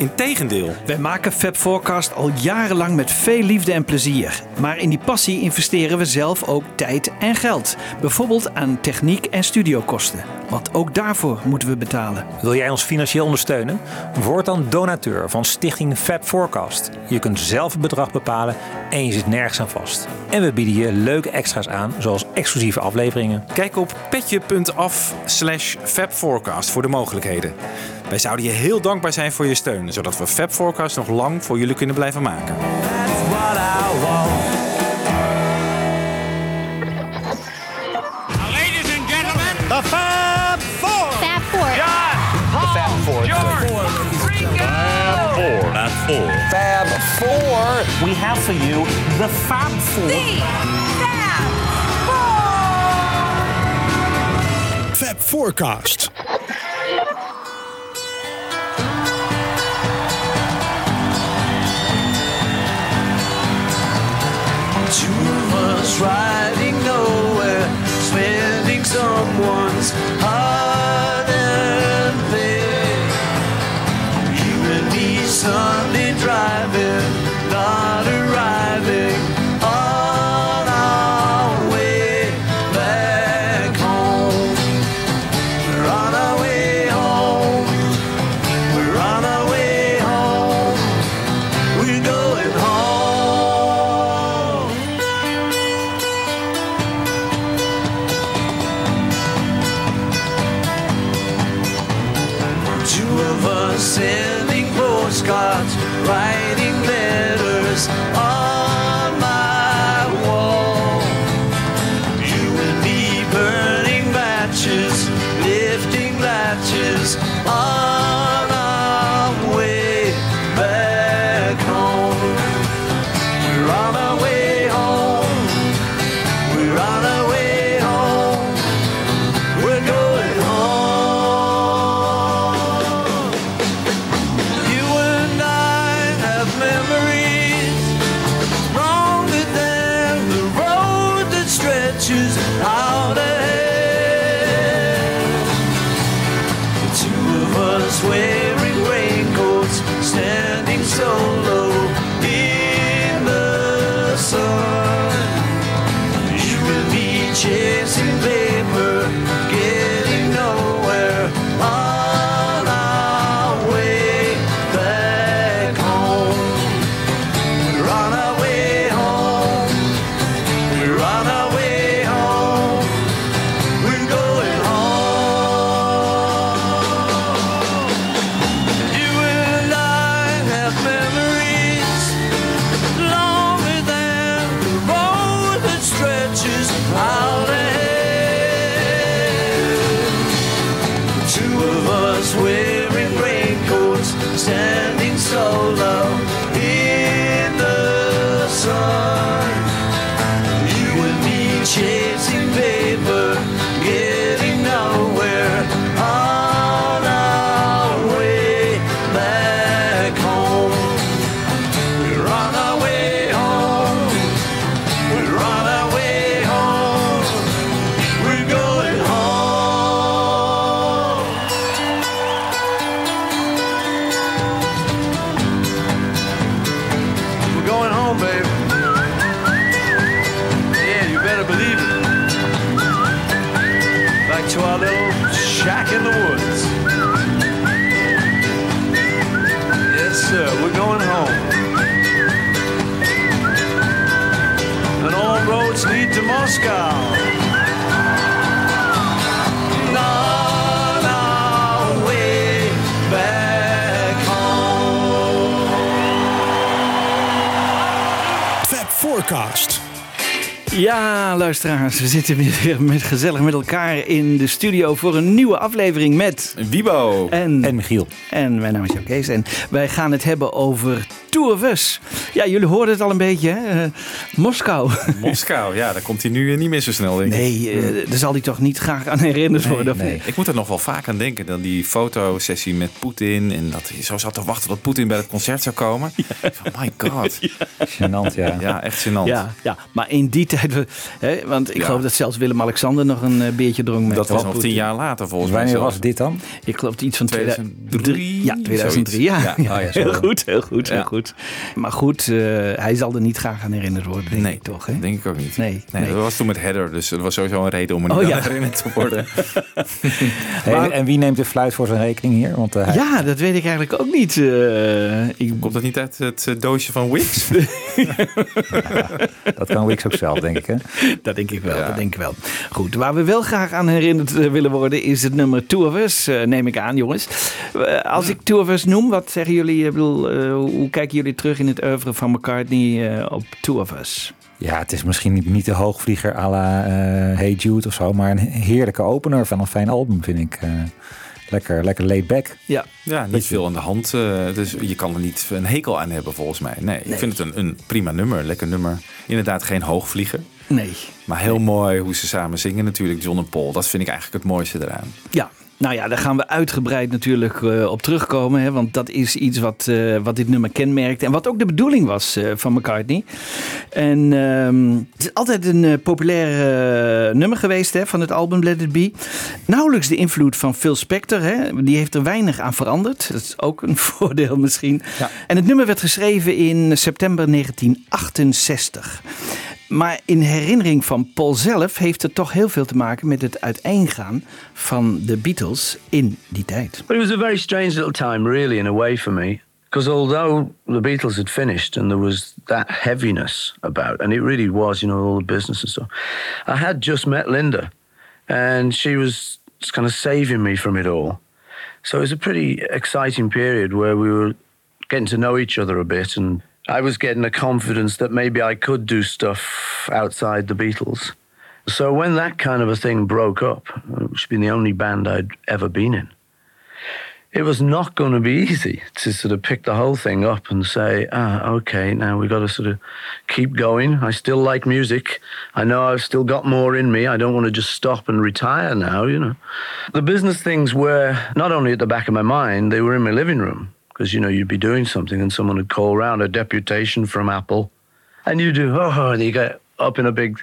Integendeel. Wij maken Fab Forecast al jarenlang met veel liefde en plezier. Maar in die passie investeren we zelf ook tijd en geld. Bijvoorbeeld aan techniek en studiokosten. Want ook daarvoor moeten we betalen. Wil jij ons financieel ondersteunen? Word dan donateur van Stichting Fab Forecast. Je kunt zelf het bedrag bepalen en je zit nergens aan vast. En we bieden je leuke extra's aan, zoals exclusieve afleveringen. Kijk op petje.af slash fabforecast voor de mogelijkheden. Wij zouden je heel dankbaar zijn voor je steun, zodat we Fab Forecast nog lang voor jullie kunnen blijven maken. That's what I want. Ladies and gentlemen, The Fab Four. Fab Four. John, Paul, George, Ringo. Fab Four. Fab Four. We have for you the Fab Four. Fab Forecast. Riding nowhere, spending someone's Ja, luisteraars, we zitten weer met, gezellig met elkaar in de studio voor een nieuwe aflevering met Wibo. en, En Michiel. en mijn naam is Jan Kees en wij gaan het hebben over Two of Us. Ja, jullie hoorden het al een beetje, hè? Eh, Moskou. Moskou, ja, daar komt hij nu eh, niet meer zo snel, denk ik. Nee, eh, daar zal hij toch niet graag aan herinnerd worden. of niet? Ik moet er nog wel vaak aan denken. Dan die fotosessie met Poetin. En dat hij zo zat te wachten tot Poetin bij het concert zou komen. Van, my god. Gênant, ja. Ja, echt gênant. Ja, ja, maar in die tijd, hè, want ik Ja. geloof dat zelfs Willem-Alexander nog een eh, beertje dronk met Dat was nog tien jaar later volgens mij. wanneer was dit dan? Ik geloof iets van 2003, Ja, 2003. Ja. Ja. Ja, Oh heel goed, heel goed, heel Ja. goed. Maar goed, eh, hij zal er niet graag aan herinnerd worden, denk Nee, ik toch? Hè? denk ik ook niet. Nee, nee. dat was toen met Header. Dus dat was sowieso een reden om er niet Oh, aan ja. herinnerd te worden. Hey, en wie neemt de fluit voor zijn rekening hier? Want eh, hij- Ja, dat weet ik eigenlijk ook niet. eh, ik, Komt dat niet uit het doosje van Wix? dat kan Wix ook zelf, denk ik. Hè? dat denk ik wel, Ja. dat denk ik wel. Goed, waar we wel graag aan herinnerd eh, willen worden is het nummer Two of Us, eh, neem ik aan, jongens. Eh, als ik Two of Us noem, wat zeggen jullie? Ik bedoel, hoe kijken jullie terug in het oeuvre van McCartney op Two of Us? Ja, het is misschien niet, de hoogvlieger à la Hey Jude of zo, maar een heerlijke opener van een fijn album, vind ik. Lekker, lekker laid back. Ja, Ja, niet veel aan de hand. eh, dus je kan er niet een hekel aan hebben volgens mij. Nee, ik vind het een, een prima nummer. Lekker nummer. Inderdaad geen hoogvlieger. nee. Maar heel mooi hoe ze samen zingen natuurlijk, John en Paul. Dat vind ik eigenlijk het mooiste eraan. Ja, nou ja, daar gaan we uitgebreid natuurlijk eh, op terugkomen. Hè, want dat is iets wat, eh, wat dit nummer kenmerkt. En wat ook de bedoeling was eh, van McCartney. En ehm, het is altijd een populair nummer geweest hè, van het album Let It Be. Nauwelijks de invloed van Phil Spector. Hè, die heeft er weinig aan veranderd. Dat is ook een voordeel misschien. Ja. En het nummer werd geschreven in september 1968. Maar in herinnering van Paul zelf heeft het toch heel veel te maken met het uiteengaan van de Beatles in die tijd. But it was a very strange little time, really, in a way for me. Because although the Beatles had finished and there was that heaviness about, and it really was, you know, all the business and stuff, I had just met Linda, and she was kind of saving me from it all. So it was a pretty exciting period where we were getting to know each other a bit, and I was getting a confidence that maybe I could do stuff outside the Beatles. So when that kind of a thing broke up, which had been the only band I'd ever been in, it was not going to be easy to sort of pick the whole thing up and say, ah, okay, now we've got to sort of keep going. I still like music. I know I've still got more in me. I don't want to just stop and retire now, you know. The business things were not only at the back of my mind, they were in my living room. Because, you know, you'd be doing something and someone would call round a deputation from Apple. And you do, oh, and you get up in a big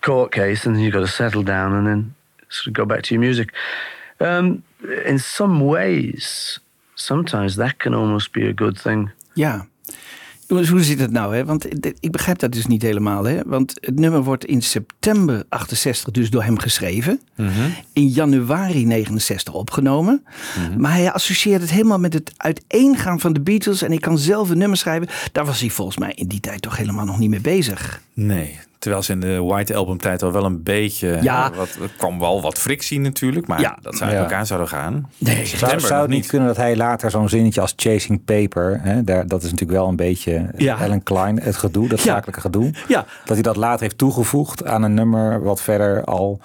court case and you've got to settle down and then sort of go back to your music. Um, in some ways, sometimes that can almost be a good thing. Ja. Hoe zit het nou? Hè? Want ik begrijp dat dus niet helemaal. Hè? Want het nummer wordt in september 68 dus door hem geschreven. In januari 69 opgenomen. Maar hij associeert het helemaal met het uiteengaan van de Beatles. En ik kan zelf een nummer schrijven. Daar was hij volgens mij in die tijd toch helemaal nog niet mee bezig. Nee. Terwijl ze in de White Album tijd al wel een beetje... Ja. hè, Wat, er kwam wel wat frictie natuurlijk. Maar Ja. dat zou uit Ja. elkaar zouden gaan. Nee. Zou, zou het niet kunnen dat hij later zo'n zinnetje als Chasing Paper, hè, daar, dat is natuurlijk wel een beetje Ja. Ellen Klein, het gedoe, dat Ja. zakelijke gedoe. Ja. Dat hij dat later heeft toegevoegd aan een nummer wat verder al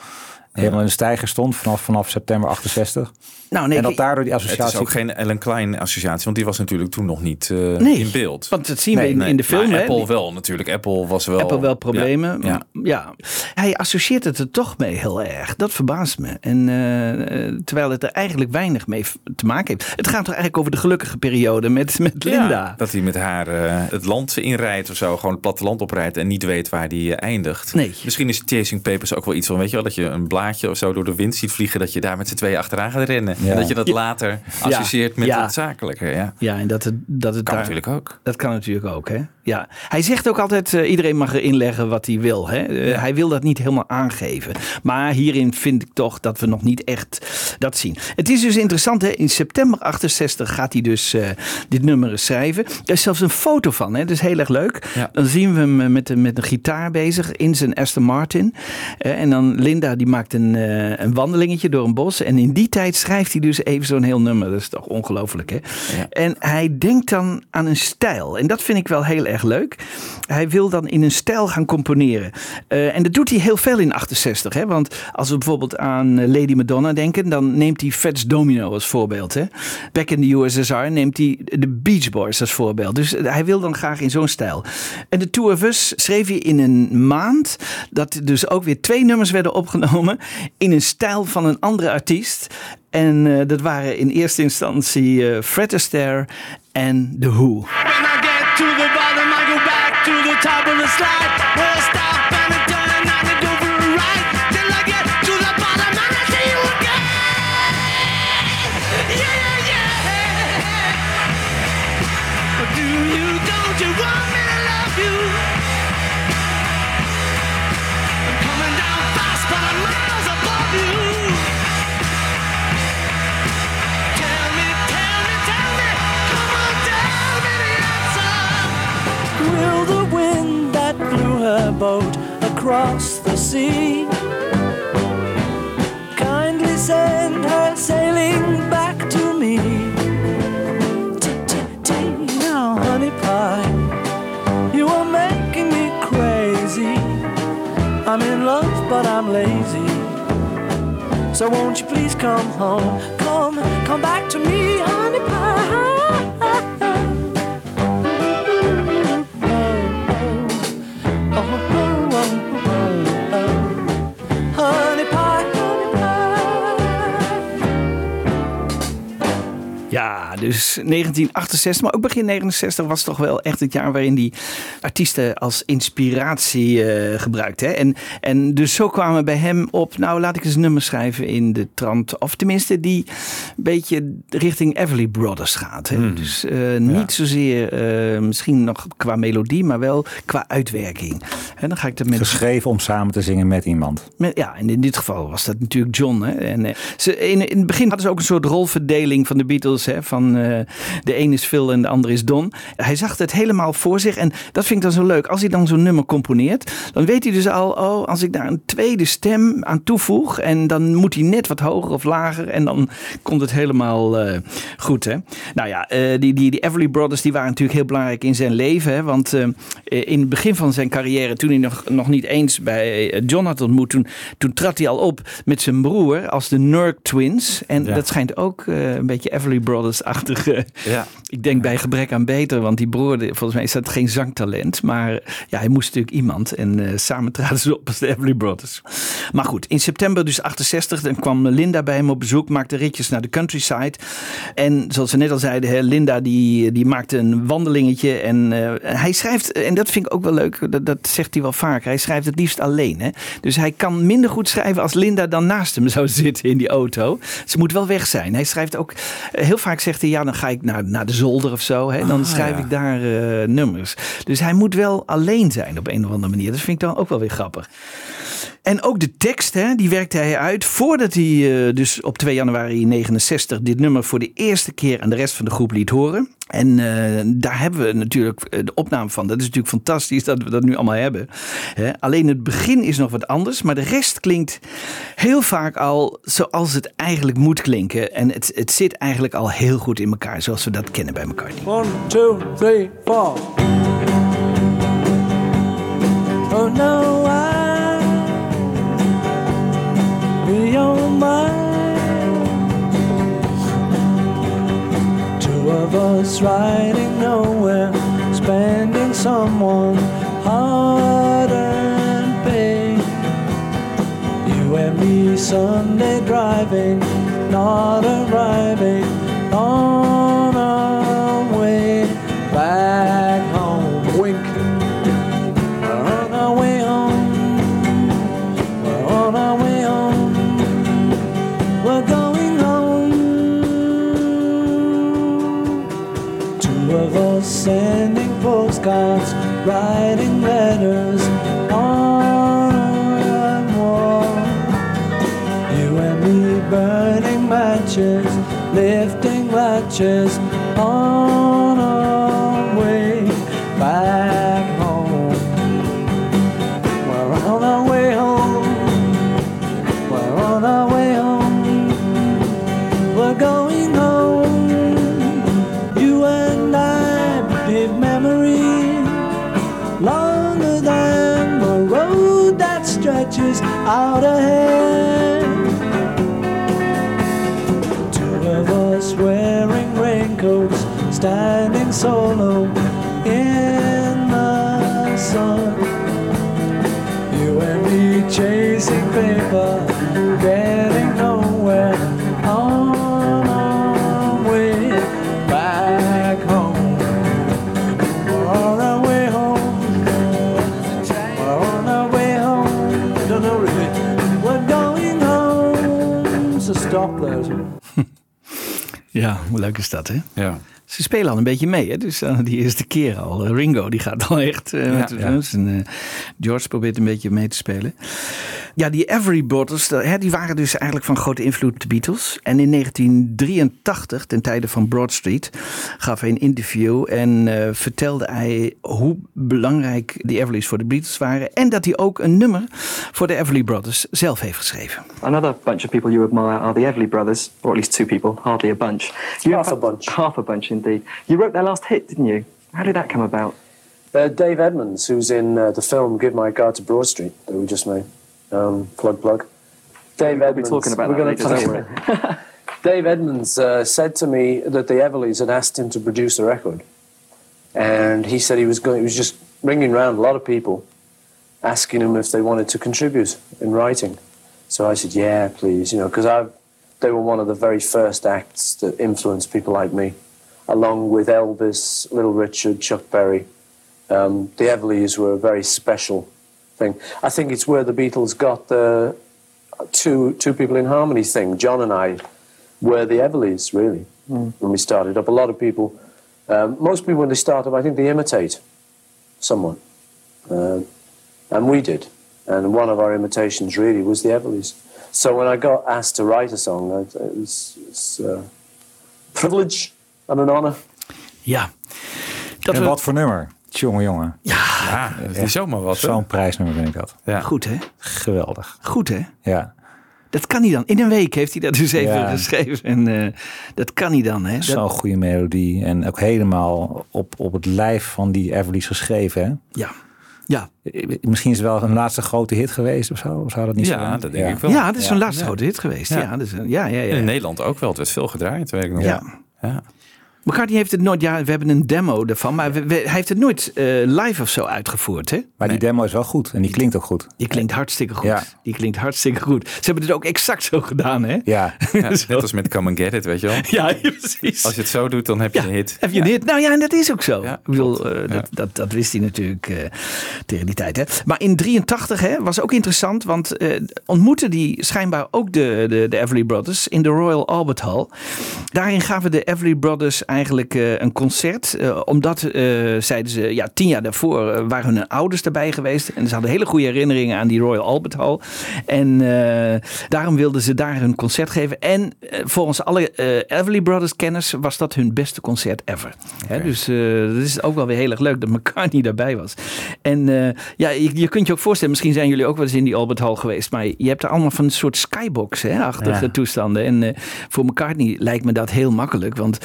helemaal in de stijger stond vanaf, vanaf september 68. Nou, nee, en dat daardoor die Het associatie... is ook geen Ellen Klein associatie, want die was natuurlijk toen nog niet eh, Nee, in beeld. Want dat zien we Nee, in, in de film. hè? Apple wel natuurlijk. Apple was wel... Apple wel problemen. Ja, Ja. ja. Hij associeert het er toch mee heel erg. Dat verbaast me. En, eh, eh, terwijl het er eigenlijk weinig mee te maken heeft. Het gaat toch eigenlijk over de gelukkige periode met, met Linda. Ja, dat hij met haar het land inrijdt of zo. Gewoon het platteland oprijdt en niet weet waar die eindigt. Nee. Misschien is Chasing Papers ook wel iets van, weet je wel, dat je een blaadje of zo door de wind ziet vliegen. Dat je daar met z'n tweeën achteraan gaat rennen. Ja. Dat je dat later associeert met het zakelijke. Ja. Ja, en dat het, dat het Kan daar, natuurlijk ook. Dat kan natuurlijk ook, hè? Ja. Hij zegt ook altijd, eh, iedereen mag erin leggen wat hij wil. Hè? Eh, Hij wil dat niet helemaal aangeven. Maar hierin vind ik toch dat we nog niet echt dat zien. Het is dus interessant, hè? in september 68 gaat hij dus eh, dit nummer schrijven. Er is zelfs een foto van, hè? dat is heel erg leuk. Ja. Dan zien we hem met, een- met een gitaar bezig in zijn Aston Martin. En dan Linda, die maakt een, een wandelingetje door een bos. En in die tijd schrijft hij dus even zo'n heel nummer. Dat is toch ongelooflijk, hè? Ja. En hij denkt dan aan een stijl. En dat vind ik wel heel erg leuk. Hij wil dan in een stijl gaan componeren. Eh, en dat doet hij heel veel in 68. Hè? Want als we bijvoorbeeld aan eh, Lady Madonna denken, dan neemt hij Fats Domino als voorbeeld. Hè? Back in the USSR neemt hij de Beach Boys als voorbeeld. Dus eh, hij wil dan graag in zo'n stijl. En de Two of Us schreef hij in een maand. Dat dus ook weer twee nummers werden opgenomen in een stijl van een andere artiest. En dat waren in eerste instantie eh, Fred Astaire en The Who. Top of the slide. Where I stop and I turn and boat across the sea kindly send her sailing back to me? T-t-t, now, honey pie, you are making me crazy. I'm in love, but I'm lazy. So won't you please come home? Come, come back to me, honey pie. Dus 1968, maar ook begin 69 was toch wel echt het jaar waarin die artiesten als inspiratie eh gebruikte. Hè? En, en dus zo kwamen bij hem op, nou laat ik eens een nummer schrijven in de trant, of tenminste die een beetje richting Everly Brothers gaat. Hè? Dus eh, niet zozeer eh, misschien nog qua melodie, maar wel qua uitwerking. En dan ga ik er met Geschreven om samen te zingen met iemand. met, ja, en in dit geval was dat natuurlijk John. Hè? En, ze, in, in het begin hadden ze ook een soort rolverdeling van de Beatles. Hè? Van eh, de een is Phil en de ander is Don. Hij zag het helemaal voor zich. En dat vind ik dan zo leuk. Als hij dan zo'n nummer componeert, dan weet hij dus al, oh, als ik daar een tweede stem aan toevoeg. En dan moet hij net wat hoger of lager. En dan komt het helemaal eh, goed. Hè? Nou ja, eh, die, die, die Everly Brothers die waren natuurlijk heel belangrijk in zijn leven. Hè? Want in het begin van zijn carrière, toen hij nog, nog niet eens bij John had ontmoet, toen, toen trad hij al op met zijn broer als de Nurk Twins. En Ja. dat schijnt ook een beetje Everly Brothers-achtig. Eh, Ja. Ik denk bij gebrek aan beter, want die broer, volgens mij is dat geen zangtalent. Maar ja, hij moest natuurlijk iemand. En eh, samen traden ze op als de Everly Brothers. Maar goed, in september dus 68, dan kwam Linda bij hem op bezoek, maakte ritjes naar de countryside. En zoals we net al zeiden, hè, Linda die, die maakte een wandelingetje. En eh, hij schrijft, en dat vind ik ook wel leuk, dat, dat zegt hij wel vaker, hij schrijft het liefst alleen. Hè? Dus hij kan minder goed schrijven als Linda dan naast hem zou zitten in die auto. Ze moet wel weg zijn. Hij schrijft ook, heel vaak zegt hij, ja dan ga ik naar, naar de zolder of zo. Hè? Dan Ah, schrijf ja. ik daar eh, nummers. Dus hij moet wel alleen zijn op een of andere manier. Dat vind ik dan ook wel weer grappig. En ook de tekst, hè, die werkte hij uit voordat hij eh, dus op 2 januari 69 dit nummer voor de eerste keer aan de rest van de groep liet horen. En eh, daar hebben we natuurlijk eh, de opname van. Dat is natuurlijk fantastisch dat we dat nu allemaal hebben. Alleen het begin is nog wat anders, maar de rest klinkt heel vaak al zoals het eigenlijk moet klinken. En het, het zit eigenlijk al heel goed in elkaar, zoals we dat kennen bij McCartney. One, two, three, four. Of Just. hoe leuk is dat, hè? Ja. Ze spelen al een beetje mee, hè? dus uh, die eerste keer al. Uh, Ringo, die gaat al echt uh, met de drums. En George probeert een beetje mee te spelen. Ja, die Everly Brothers, hè, die waren dus eigenlijk van grote invloed op de Beatles. En in 1983, ten tijde van Broad Street, gaf hij een interview en uh, vertelde hij hoe belangrijk de Everlys voor de Beatles waren. En dat hij ook een nummer voor de Everly Brothers zelf heeft geschreven. Another bunch of people you admire are the Everly Brothers, or at least two people, hardly a bunch. You half a bunch. Half a bunch, indeed. You wrote their last hit, didn't you? How did that come about? Uh, Dave Edmonds, who's in uh, the film Give My Car to Broad Street that we just made. Um, plug, plug. Dave We'll Edmonds. talking about we're later, talk about- Dave Edmonds uh, said to me that the Everlys had asked him to produce a record, and he said he was going. He was just ringing around a lot of people, asking them if they wanted to contribute in writing. So I said, "Yeah, please," you know, because I, they were one of the very first acts that influenced people like me, along with Elvis, Little Richard, Chuck Berry. Um, the Everlys were a very special thing. I think it's where the Beatles got the two two people in harmony thing. John and I were the Everlys really Mm. when we started up. A lot of people, um, most people when they start up, I think they imitate someone, uh, and we did. And one of our imitations really was the Everlys. So when I got asked to write a song, I- it was, it's uh, privilege and an honor. Ja. Dat en we- wat voor nummer? Jongen, jongen. Ja, dat is zomaar wat. Zo'n prijsnummer vind ik dat. Ja. Goed, hè? Geweldig. Goed, hè? Ja. Dat kan hij dan. In een week heeft hij dat dus even Ja. geschreven. En eh, dat kan hij dan, hè? Dat- Zo'n goede melodie. En ook helemaal op, op het lijf van die Everly's geschreven. Hè? Ja. Ja. Misschien is het wel een laatste grote hit geweest of zo. Zou dat niet Ja, zijn? dat denk ik wel. Ja, dat is Ja. een laatste Ja. grote hit geweest. Ja, Ja. dus, ja, ja, ja. In Nederland ook wel. Het werd veel gedraaid, weet ik nog. Ja. ja. McCartney heeft het nooit, ja, we hebben een demo ervan, maar we- we- hij heeft het nooit eh, live of zo uitgevoerd, hè? Maar die demo is wel goed. En die klinkt ook goed. Die klinkt hartstikke goed. Ja. Die klinkt hartstikke goed. Ze hebben het ook exact zo gedaan, hè? Ja. Ja, net als met Come and Get It, weet je wel. Ja, precies. Als je het zo doet, dan heb je een hit. Heb je een hit? Nou ja, en dat is ook zo. Ja, ik bedoel, eh, Ja. dat, dat, dat wist hij natuurlijk eh, tegen die tijd. Hè. Maar in 83 hè, was ook interessant, want eh ontmoetten die schijnbaar ook de, de, de Everly Brothers in de Royal Albert Hall. Daarin gaven de Everly Brothers eigenlijk eh, een concert, eh, omdat, eh, zeiden ze, ja, tien jaar daarvoor waren hun ouders erbij geweest. En ze hadden hele goede herinneringen aan die Royal Albert Hall. En daarom wilden ze daar hun concert geven. En volgens alle Everly Brothers kenners was dat hun beste concert ever. Hè, dus dat is ook wel weer heel erg leuk dat McCartney daarbij was. En ja, je, je kunt je ook voorstellen, misschien zijn jullie ook wel eens in die Albert Hall geweest. Maar je hebt er allemaal van een soort skybox, hè, achtige Ja. toestanden. En voor McCartney lijkt me dat heel makkelijk. Want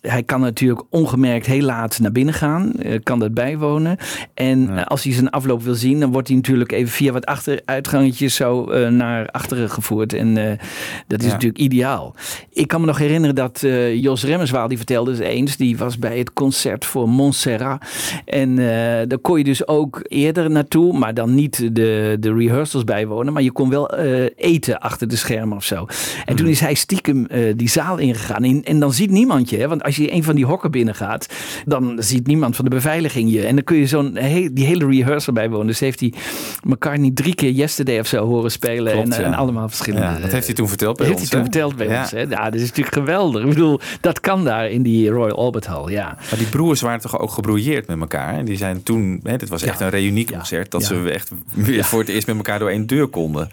hij kan natuurlijk ongemerkt heel laat naar binnen gaan, eh, kan dat bijwonen. En eh, als hij zijn afloop wil zien, dan wordt hij natuurlijk even via wat achteruitgangetjes zo eh, naar achteren gevoerd. En dat is Ja. natuurlijk ideaal. Ik kan me nog herinneren dat Jos Remmerswaal, die vertelde eens eens, die was bij het concert voor Montserrat. En daar kon je dus ook eerder naartoe, maar dan niet de, de rehearsals bijwonen. Maar je kon wel eten achter de schermen of zo. En toen is hij stiekem die zaal ingegaan. En, en dan ziet niemand je. Hè? Want als je een van die hokken binnengaat, dan ziet niemand van de beveiliging je. En dan kun je zo'n he- die hele rehearsal bijwonen. Dus heeft hij McCartney drie keer Yesterday of zo horen spelen. Klopt, en, ja. en allemaal verschillende. Ja, dat heeft hij toen verteld bij dat ons. heeft hij toen verteld bij Ja. ons. Hè? Ja, dat is natuurlijk geweldig. Ik bedoel, dat kan daar in die Royal Albert Hall. Ja. Maar die broers waren toch ook gebrouilleerd met elkaar. En die zijn toen, hè, dit was echt een reunieconcert, dat ze echt weer voor het eerst met elkaar door één deur konden.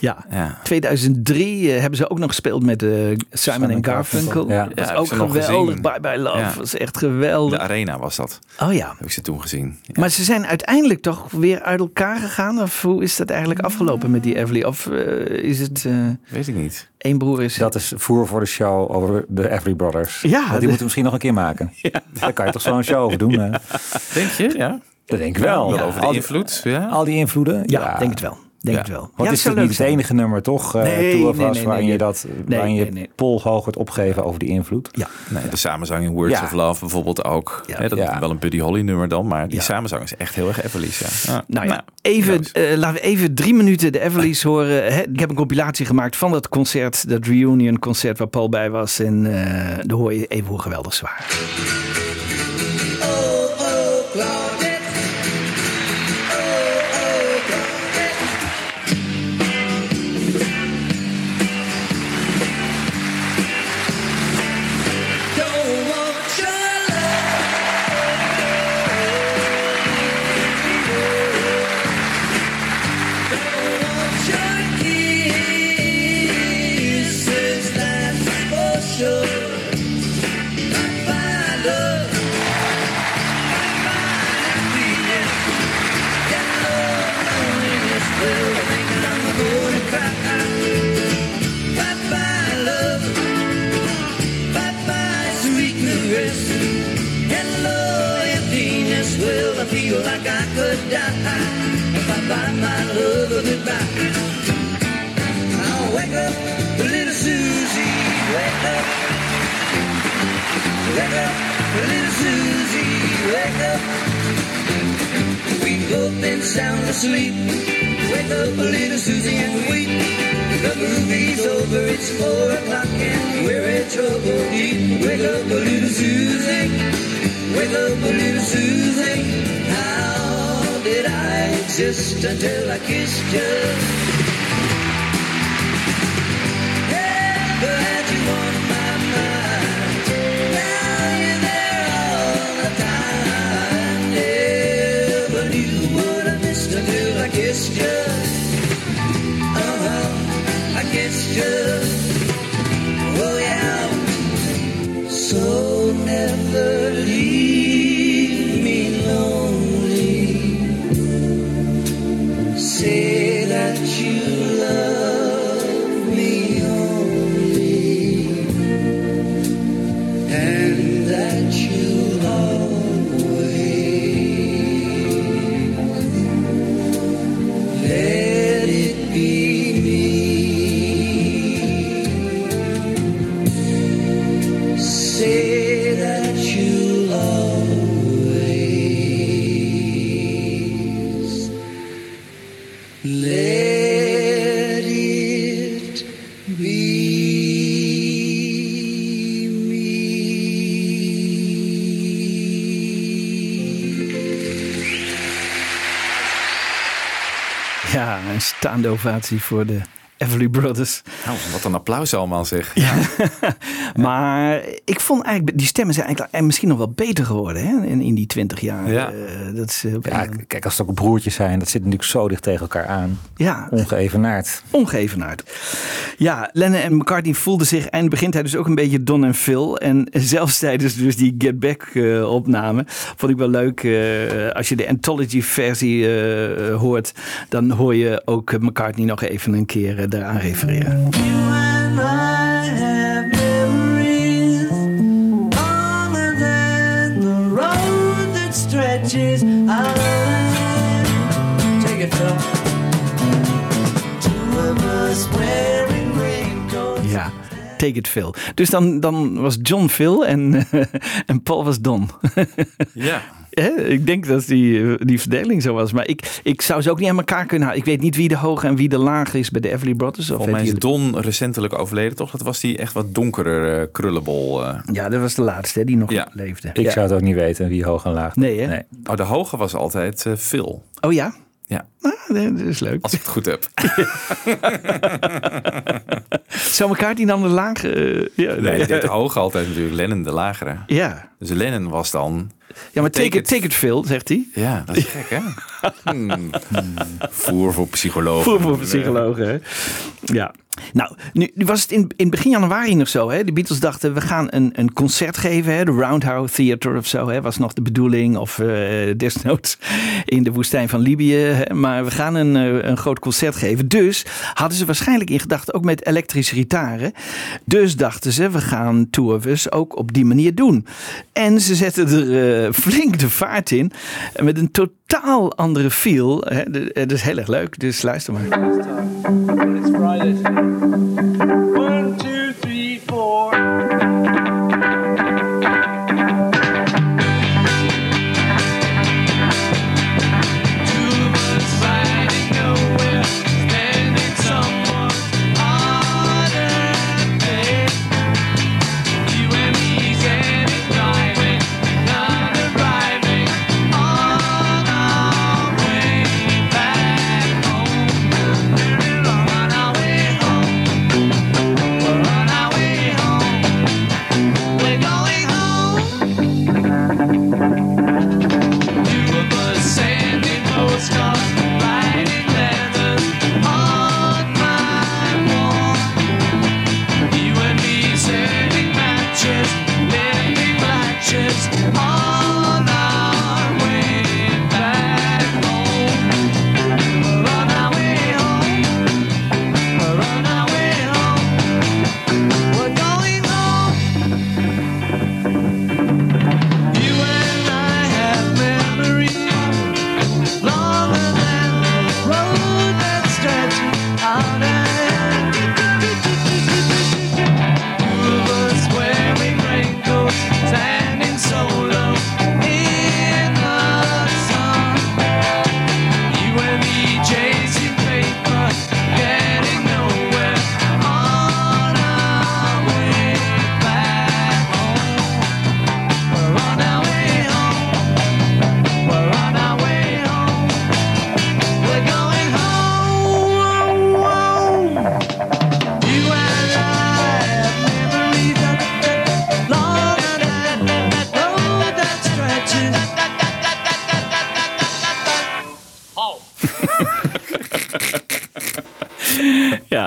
Ja. Ja. 2003 eh, hebben ze ook nog gespeeld met eh, Simon en Garfunkel. Ja. Dat is ook geweldig. Bye Bye Love. Ja. Dat is echt De geweldig. arena was dat, Oh ja. heb ik ze toen gezien. Ja. Maar ze zijn uiteindelijk toch weer uit elkaar gegaan? Of hoe is dat eigenlijk afgelopen met die Everly? Of eh, is het eh Weet ik niet. één broer is... Dat is voer voor de show over de Everly Brothers. Ja, Want die de- moeten we misschien nog een keer maken. Daar kan je toch zo'n show over doen. Hè? Denk je? Ja. Dat denk ik wel. Wel over de al, die, invloed. Ja. al die invloeden. ja, denk het wel. Denk Ja. het wel. Want Ja, het is natuurlijk niet het enige nummer toch? eh Nee, Two of nee, Us, nee, waarin nee, je dat, Nee, waarin je pol hoog wordt opgegeven over die invloed. Ja. Nee, de samenzang in Words Ja. of Love bijvoorbeeld ook. Hè, dat is wel een Buddy Holly nummer dan, maar die Ja. samenzang is echt heel erg Everly's. Ja. Nou ja, even, eh, laten we even drie minuten de Everly's horen. Hè, ik heb een compilatie gemaakt van dat concert, dat reunion concert waar Paul bij was. En eh daar hoor je even hoe geweldig ze sound asleep. Wake up, little Susie, and weep. The movie's over, it's four o'clock and we're in trouble deep. Wake up, little Susie. Wake up, little Susie. How did I exist until I kissed you? Staande ovatie voor de Everly Brothers. Nou, wat een applaus allemaal zeg. Maar ik vond eigenlijk, die stemmen zijn eigenlijk misschien nog wel beter geworden hè? In, in die twintig jaar. Ja. Eh, dat is, eh, Ja, kijk, als het ook broertjes zijn, dat zit natuurlijk zo dicht tegen elkaar aan. Ja. Ongeëvenaard. Ongeëvenaard. Ja, Lennon en McCartney voelden zich en begint hij dus ook een beetje Don en Phil. En zelfs tijdens dus die Get Back eh, opname vond ik wel leuk. eh, als je de anthology versie eh, hoort, dan hoor je ook McCartney nog even een keer daaraan refereren. Take it Phil. Dus dan, dan was John Phil en, en Paul was Don. Ja. Hè, ik denk dat die, die verdeling zo was. Maar ik, ik zou ze ook niet aan elkaar kunnen halen. Ik weet niet wie de hoge en wie de lage is bij de Everly Brothers. Of Volgens mij is Don recentelijk overleden, toch? Dat was die echt wat donkerder eh, krullenbol. eh. Ja, dat was de laatste hè, die nog Ja. leefde. Ik ja. zou het ook niet weten wie hoog en laag. Nee, hè? Oh, de hoge was altijd eh, Phil. Oh ja? Ja. Ah, nee, dat is leuk. Als ik het goed heb. Zou elkaar die dan de lage... eh, ja, Nee, de hoge altijd natuurlijk. Lennon de lagere. Ja. Dus Lennon was dan... ja, maar take, it, take it Phil, zegt hij. Ja, dat is gek, hè? Hmm. Voer voor psychologen. Voor, voor psychologen, hè? Ja. Nou, nu, nu was het in, in begin januari nog zo. Hè? De Beatles dachten, we gaan een, een concert geven. Hè? De Roundhouse Theater of zo. Hè? Was nog de bedoeling. Of eh, desnoods in de woestijn van Libië. Hè? Maar we gaan een, eh, een groot concert geven. Dus hadden ze waarschijnlijk in gedachten, ook met elektrische gitaren. Dus dachten ze, we gaan Us ook op die manier doen. En ze zetten er eh, flink de vaart in. Met een totaal andere feel. Hè? Het is heel erg leuk, dus luister maar. It's Friday. One, two, three, four.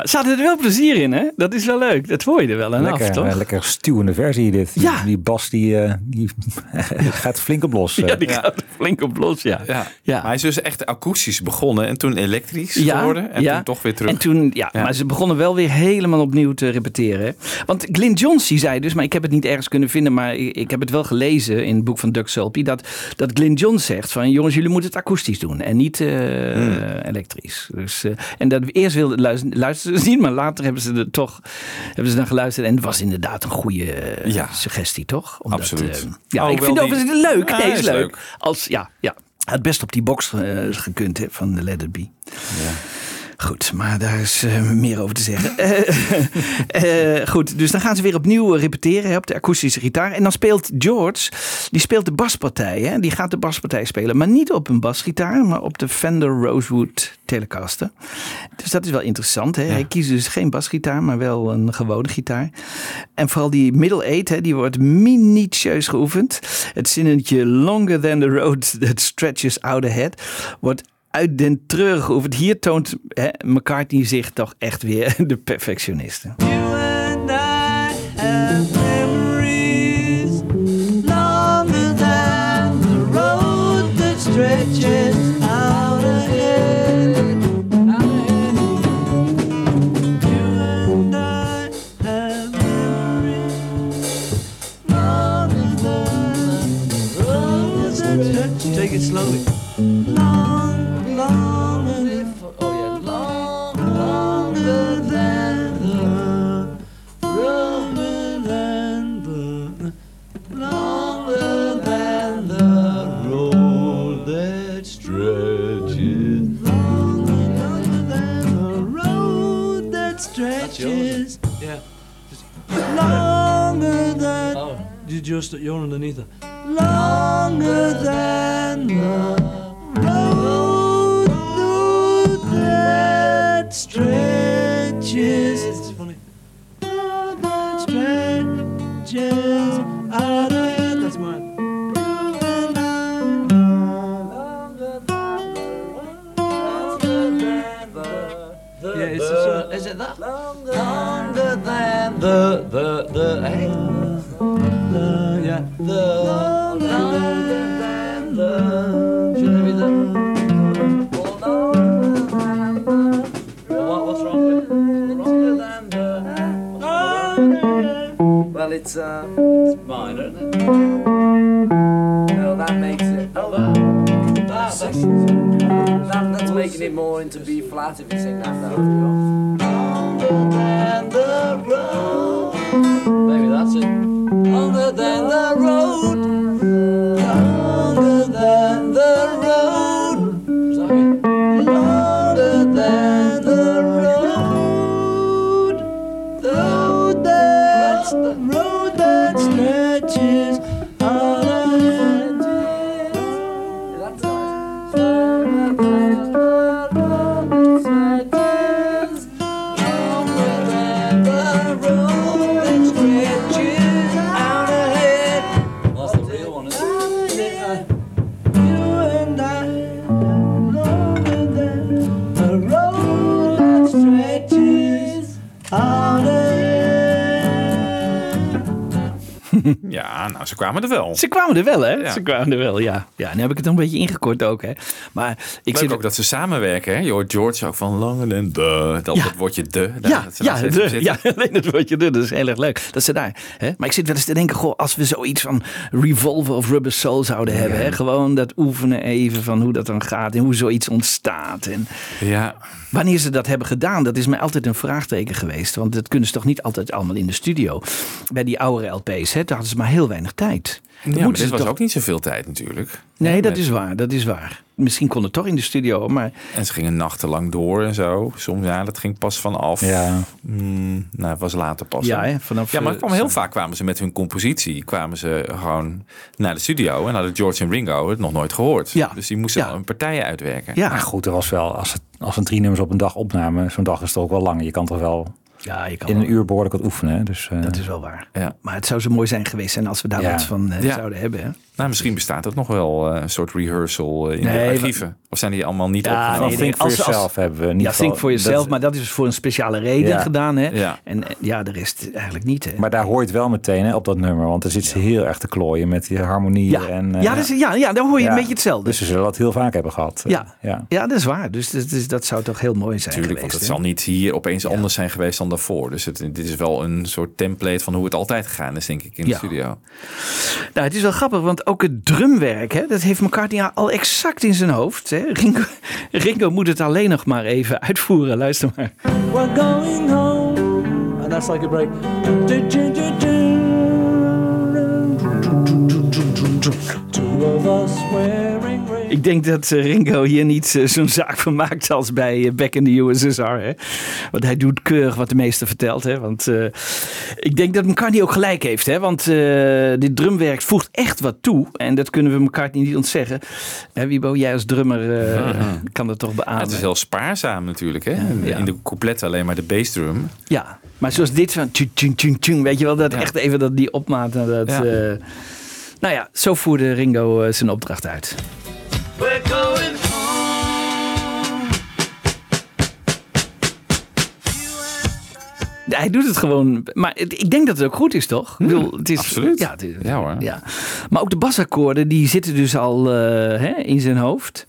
Ja, hadden er wel plezier in, hè? Dat is wel leuk. Dat hoor je er wel aan af, Lekker, toch? eh, lekker stuwende versie dit. Die- Ja. Die, bas die, eh, die gaat flink op los. Ja, eh. die gaat flink op los, ja. Ja. Ja. Maar hij is dus echt akoestisch begonnen en toen elektrisch Ja, geworden en ja. toen toch weer terug. En toen, ja, Ja. maar ze begonnen wel weer helemaal opnieuw te repeteren. Want Glyn Johns die zei dus, maar ik heb het niet ergens kunnen vinden, maar ik, heb het wel gelezen in het boek van Doug Sulpy, dat, dat Glyn Johns zegt van jongens, jullie moeten het akoestisch doen en niet eh, Hmm. elektrisch. Dus, eh, en dat we eerst wilden luisteren, niet, maar later hebben ze er toch hebben ze dan geluisterd en het was inderdaad een goede eh, Ja. suggestie, toch? Omdat, Absoluut. eh, ja, Oh, ik vind die- het overigens leuk. Ja, nee, is is leuk. leuk. Als, ja, ja. Het best op die box gekund hè, van de Let It Be. Goed, maar daar is eh, meer over te zeggen. Eh, eh, goed, dus dan gaan ze weer opnieuw repeteren hè, op de akoestische gitaar. En dan speelt George, die speelt de baspartij. Hè? Die gaat de baspartij spelen, maar niet op een basgitaar, maar op de Fender Rosewood Telecaster. Dus dat is wel interessant. Hè? Hij kiest dus geen basgitaar, maar wel een gewone gitaar. En vooral die middle eight, hè, die wordt minutieus geoefend. Het zinnetje longer than the road that stretches out ahead wordt uit den treurig geoefend. Hier toont hè, McCartney zich toch echt weer de perfectioniste. You and I stretches yeah. Longer than oh. You just you're underneath it. Longer than the it's uh it's minor isn't it? No that makes it oh that, that that's making it more into B flat if you sing that now. than the road. Maybe that's it. Than the road. Ze kwamen er wel. Ze kwamen er wel, hè? Ja. Ze kwamen er wel, ja. Ja, nu heb ik het een beetje ingekort ook, hè. Maar ik Leuk zit ook dat ze samenwerken. Hè? Je hoort George ook van langer en de. Dat Ja. het woordje de. daar- Ja, dat ja, de, ja, alleen dat woordje de, dat is heel erg leuk. Dat ze daar. Hè? Maar ik zit wel eens te denken, goh, als we zoiets van Revolver of Rubber Soul zouden hebben. Hè? Gewoon dat oefenen even van hoe dat dan gaat en hoe zoiets ontstaat. En Ja. wanneer ze dat hebben gedaan, dat is mij altijd een vraagteken geweest. Want dat kunnen ze toch niet altijd allemaal in de studio. Bij die oudere LP's, hè, daar hadden ze maar heel weinig tijd. Dan Ja, maar dit was toch- ook niet zoveel tijd natuurlijk. Nee, dat Met- is waar, dat is waar. Misschien kon het toch in de studio, maar En ze gingen nachtenlang door en zo. Soms, ja, dat ging pas vanaf. Ja. Mm, nou, het was later pas. Ja, hè, vanaf, ja, maar eh, kwam heel vaak kwamen ze met hun compositie. Kwamen ze gewoon naar de studio. En hadden George en Ringo het nog nooit gehoord. Ja. Dus die moesten Ja. een partijen uitwerken. ja. Maar goed, er was wel, als, het, als een drie nummers op een dag opnamen, zo'n dag is toch ook wel lang. Je kan toch wel ja, je kan in wel- een uur behoorlijk wat oefenen. hè. Dus, eh, Dat is wel waar. Ja. Maar het zou zo mooi zijn geweest zijn als we daar Ja. wat van eh, zouden hebben. Hè? Nou, misschien bestaat het nog wel eh, een soort rehearsal eh, in Nee, de maar- archieven. Of zijn die allemaal niet Ja, opgenomen? nee, Think for Yourself hebben we in Ja, Think Yourself, Dat- maar dat is voor een speciale reden Ja. gedaan. Hè? Ja. En eh, ja, de rest eigenlijk niet. Hè? Maar daar hoor je het wel meteen hè, op dat nummer. Want er zit ze heel erg te klooien met die harmonieën. ja. En, eh, ja, dat is, ja, ja, dan hoor je ja. een beetje hetzelfde. Dus ze zullen dat heel vaak hebben gehad. eh, ja. ja. Ja. dat is waar. Dus dat, is- dat zou toch heel mooi zijn Natuurlijk, want het hè? zal niet hier opeens anders zijn geweest dan daarvoor. Dus het, dit is wel een soort template van hoe het altijd gegaan is, denk ik, in Ja. de studio. Nou, het is wel grappig, want ook het drumwerk, hè, dat heeft McCartney al exact in zijn hoofd. Hè? Ringo, Ringo moet het alleen nog maar even uitvoeren. Luister maar. We're going home. And that's like a break. Two of us wearing. Ik denk dat eh, Ringo hier niet eh, zo'n zaak van maakt als bij Back in the USSR. Hè? Want hij doet keurig wat de meester vertelt. Hè? Want eh, ik denk dat McCartney ook gelijk heeft. Hè? Want eh, dit drumwerk voegt echt wat toe. En dat kunnen we McCartney niet ontzeggen. Hè, Wiebo, jij als drummer eh, kan dat toch Ja, beamen. het is heel spaarzaam natuurlijk. Hè? Ja. In de coupletten alleen maar de bassdrum. Ja, maar zoals dit van tjung, tjung, tjung, tjung, weet je wel, dat Ja. echt even dat die opmaat. naar Dat, Ja. eh, nou ja, zo voerde Ringo zijn opdracht uit. We're going home. Hij doet het gewoon, maar ik denk dat het ook goed is, toch? Ik bedoel, het is, absoluut. Ja, het is- Ja hoor. ja. Maar ook de basakkoorden, die zitten dus al eh, hè, in zijn hoofd.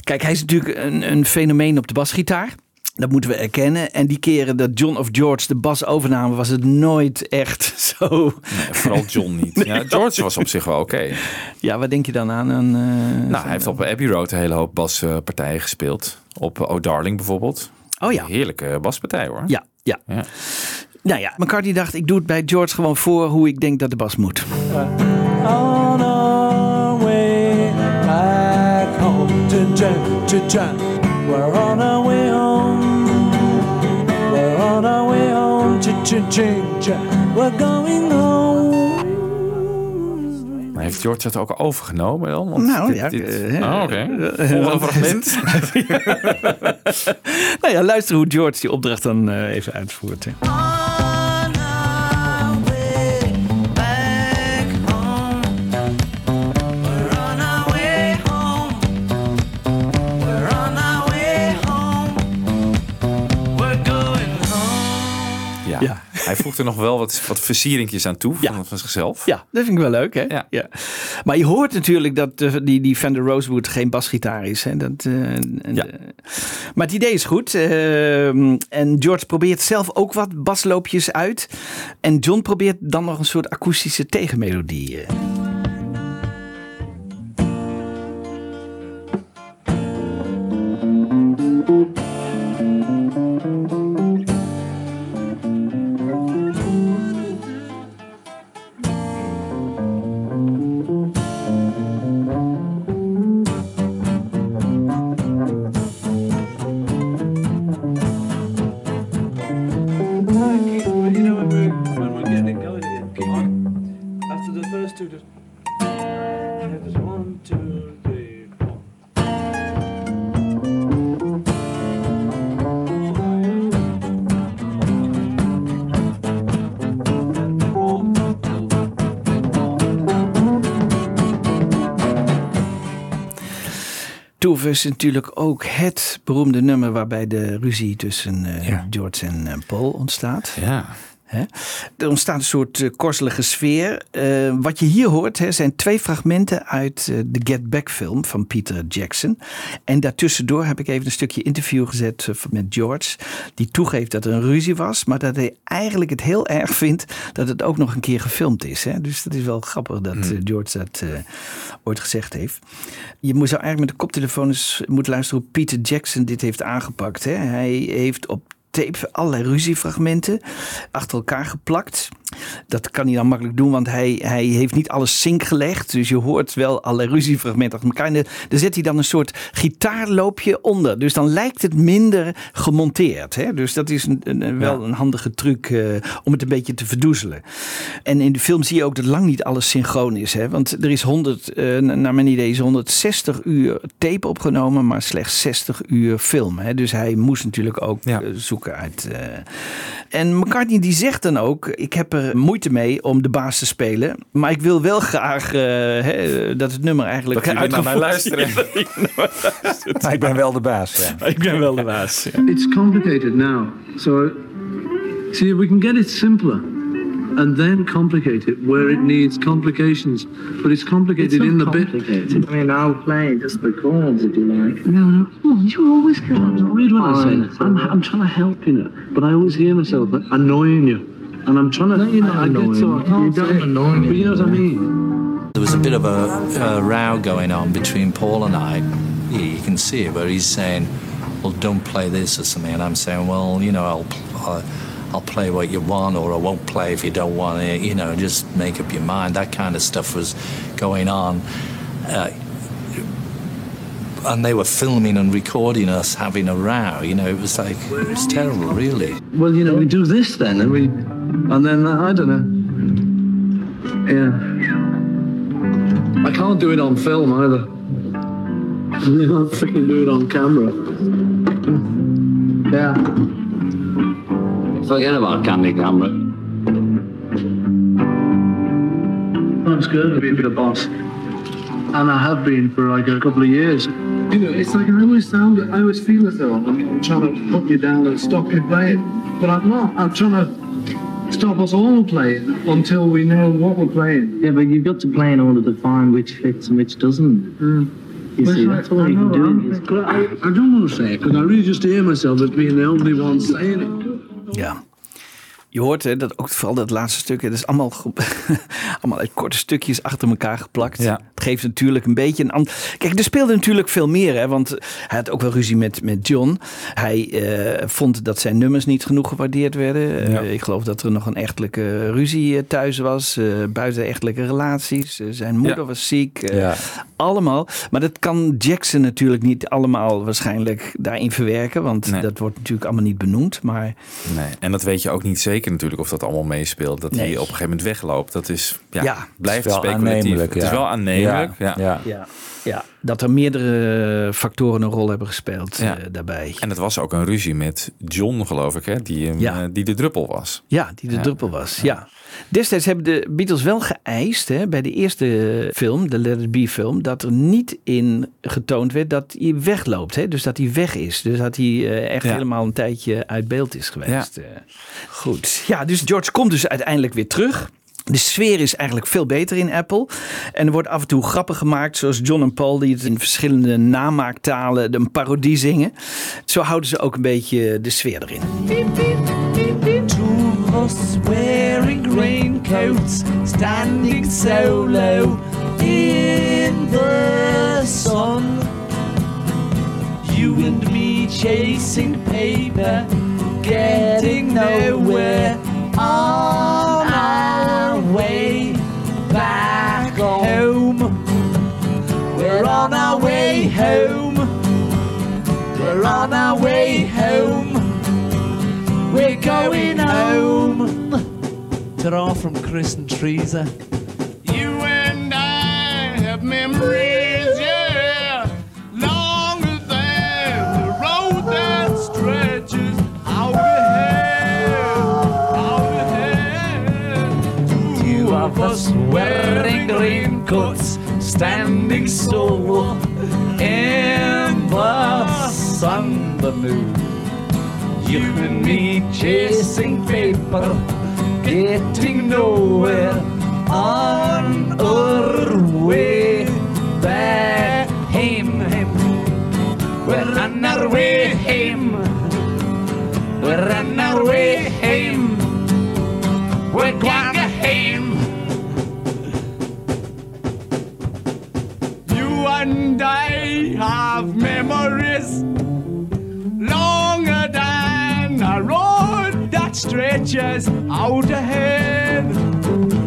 Kijk, hij is natuurlijk een, een fenomeen op de basgitaar. Dat moeten we erkennen. En die keren dat John of George de bas overnamen, was het nooit echt zo. Nee, vooral John niet. Ja, George was op zich wel oké. Ja, wat denk je dan aan? Een, eh, Nou, hij heeft op Abbey Road een hele hoop baspartijen gespeeld. Op Oh Darling bijvoorbeeld. Oh ja. Heerlijke baspartij hoor. Ja, ja. Ja. Nou ja, McCartney dacht, ik doe het bij George gewoon voor hoe ik denk dat de bas moet. On our way back home. Dun, dun. We're on We're going home. Maar heeft George dat ook overgenomen dan? Want Nou, dit- ja, dit- eh, Oh, oké. Volgende fragment. Nou ja, luister hoe George die opdracht dan eh, even uitvoert. Hè. Hij voegt er nog wel wat, wat versieringjes aan toe van, van zichzelf. Ja, dat vind ik wel leuk, hè? Ja. Maar je hoort natuurlijk dat eh, die, die Fender Rosewood geen basgitaar is. Hè? Dat, eh, Ja. eh, maar het idee is goed. eh, en George probeert zelf ook wat basloopjes uit. En John probeert dan nog een soort akoestische tegenmelodie. Is natuurlijk ook het beroemde nummer waarbij de ruzie tussen eh, George en eh, Paul ontstaat. Ja. Hè? Er ontstaat een soort eh, korzelige sfeer. Eh, wat je hier hoort hè, zijn twee fragmenten uit eh, de Get Back film van Peter Jackson. En daartussendoor heb ik even een stukje interview gezet met George. Die toegeeft dat er een ruzie was. Maar dat hij eigenlijk het heel erg vindt dat het ook nog een keer gefilmd is. Hè? Dus dat is wel grappig dat eh, George dat ooit gezegd heeft. Je moet- zou eigenlijk met de koptelefoon eens moeten luisteren hoe Peter Jackson dit heeft aangepakt. Hè? Hij heeft op tape allerlei ruziefragmenten achter elkaar geplakt. Dat kan hij dan makkelijk doen, want hij, hij heeft niet alles sync gelegd. Dus je hoort wel allerlei ruziefragmenten achter elkaar. En daar zet hij dan een soort gitaarloopje onder. Dus dan lijkt het minder gemonteerd. Hè? Dus dat is een, een- wel een handige truc eh, om het een beetje te verdoezelen. En in de film zie je ook dat lang niet alles synchroon is. Hè? Want er is 100, eh, naar mijn idee is 160 uur tape opgenomen, maar slechts 60 uur film. Hè? Dus hij moest natuurlijk ook eh, zoeken uit. En McCartney die zegt dan ook: Ik heb er moeite mee om de baas te spelen. Maar ik wil wel graag eh, hè, dat het nummer eigenlijk. Dat jullie naar mij luisteren. Maar ik ben wel de baas. Ja. ik ben wel de baas. It's complicated now. So, see, we can get it simpler and then complicate it where it needs complications. But it's complicated in the bit. I mean, I'll play just the chords if you like. No, no. Come on, you always read what I say. I'm, I'm trying to help you, but I always hear myself annoying you. And I'm trying to. No, you're not I, I get so I can't You don't say it. But you know what I mean? There was a bit of a, a row going on between Paul and I. Yeah, you can see it where he's saying, "Well, don't play this" or something, and I'm saying, "Well, you know, I'll I'll, I'll play what you want, or I won't play if you don't want it. You know, just make up your mind." That kind of stuff was going on. Uh, and they were filming and recording us having a row. You know, it was like it was terrible, really. Well, you know, we do this then, and we, and then uh, I don't know. Yeah. I can't do it on film either. You know, I freaking do it on camera. Yeah. Forget about Candy Camera. I'm scared to be a bit of boss. And I have been for like a couple of years. You know, it's like I always sound, I always feel as though I'm trying to put you down and stop you playing. But I'm not. I'm trying to stop us all playing until we know what we're playing. Yeah, but you've got to play in order to find which fits and which doesn't. Mm. You see, that's all you can do. Is I, I don't want to say it because I really just hear myself as being the only one saying it. Ja. Je hoort hè, dat ook vooral dat laatste stuk. Het is allemaal, allemaal uit korte stukjes achter elkaar geplakt. Het geeft natuurlijk een beetje een ander. Kijk, er speelde natuurlijk veel meer. Hè, want hij had ook wel ruzie met, met John. Hij eh, vond dat zijn nummers niet genoeg gewaardeerd werden. Eh, ik geloof dat er nog een echtelijke ruzie eh, thuis was. eh buiten echtelijke relaties. Zijn moeder Ja. was ziek. Allemaal. Maar dat kan Jackson natuurlijk niet allemaal waarschijnlijk daarin verwerken. Want Nee. dat wordt natuurlijk allemaal niet benoemd. Maar Nee, en dat weet je ook niet zeker natuurlijk of dat allemaal meespeelt. Dat hij Nee. op een gegeven moment wegloopt. Dat is, ja, Ja. blijft Het is wel speculatief. Het is ja. wel aannemelijk. Ja. Ja. Ja, ja, dat er meerdere factoren een rol hebben gespeeld Ja. eh, daarbij. En het was ook een ruzie met John, geloof ik, hè, die, hem, Ja. eh, die de druppel was. Ja, die de Ja. druppel was. Ja. Destijds hebben de Beatles wel geëist hè, bij de eerste film, de Let It Be film, dat er niet in getoond werd dat hij wegloopt. Hè? Dus dat hij weg is. Dus dat hij eh, echt Ja. helemaal een tijdje uit beeld is geweest. Eh, goed. Ja, dus George komt dus uiteindelijk weer terug. De sfeer is eigenlijk veel beter in Apple. En er wordt af en toe grappen gemaakt, zoals John en Paul, die het in verschillende namaaktalen een parodie zingen. Zo houden ze ook een beetje de sfeer erin. Wearing raincoats, standing solo in the sun. You and me chasing paper, getting nowhere on our way back home. We're on our way home. We're on our way home. Going home. Ta-ra from Chris and Teresa. You and I have memories, yeah, longer than the road that stretches out ahead, out ahead. Two of us wearing raincoats, standing solo in the sun, the moon. You and me chasing paper, getting nowhere on our way back home. We're on our way home. We're on our way home. We're going home. You and I have memories that stretches out ahead.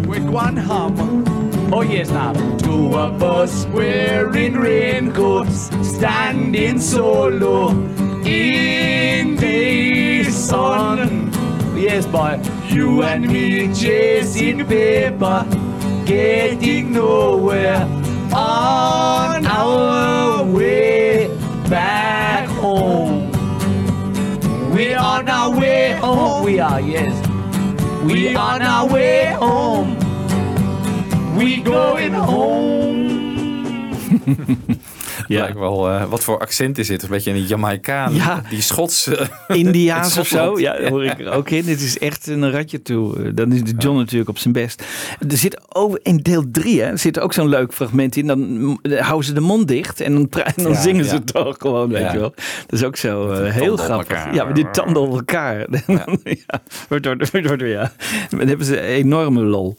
with one home. Oh yes, now two of us wearing raincoats, standing solo in the sun. Yes, boy, you and me chasing paper, getting nowhere on our way back home. We're on our way home. We are, yes. We on our way home. We going home. Ja. Wel, eh, wat voor accent is dit? Een beetje een Jamaicaan. Ja. Die Schotse. Indiaas of zo. Ja, hoor ik er ook in. Dit is echt een ratje toe. Eh, Dan is de John natuurlijk op zijn best. Er zit over in deel 3 hè, er zit ook zo'n leuk fragment in. Dan mm, houden ze de mond dicht en dan, en dan zingen ze toch gewoon, weet je wel. Dat is ook zo heel grappig. elkaar. Ja, met die tanden op elkaar. Ja. Ja. Dan hebben ze een enorme lol.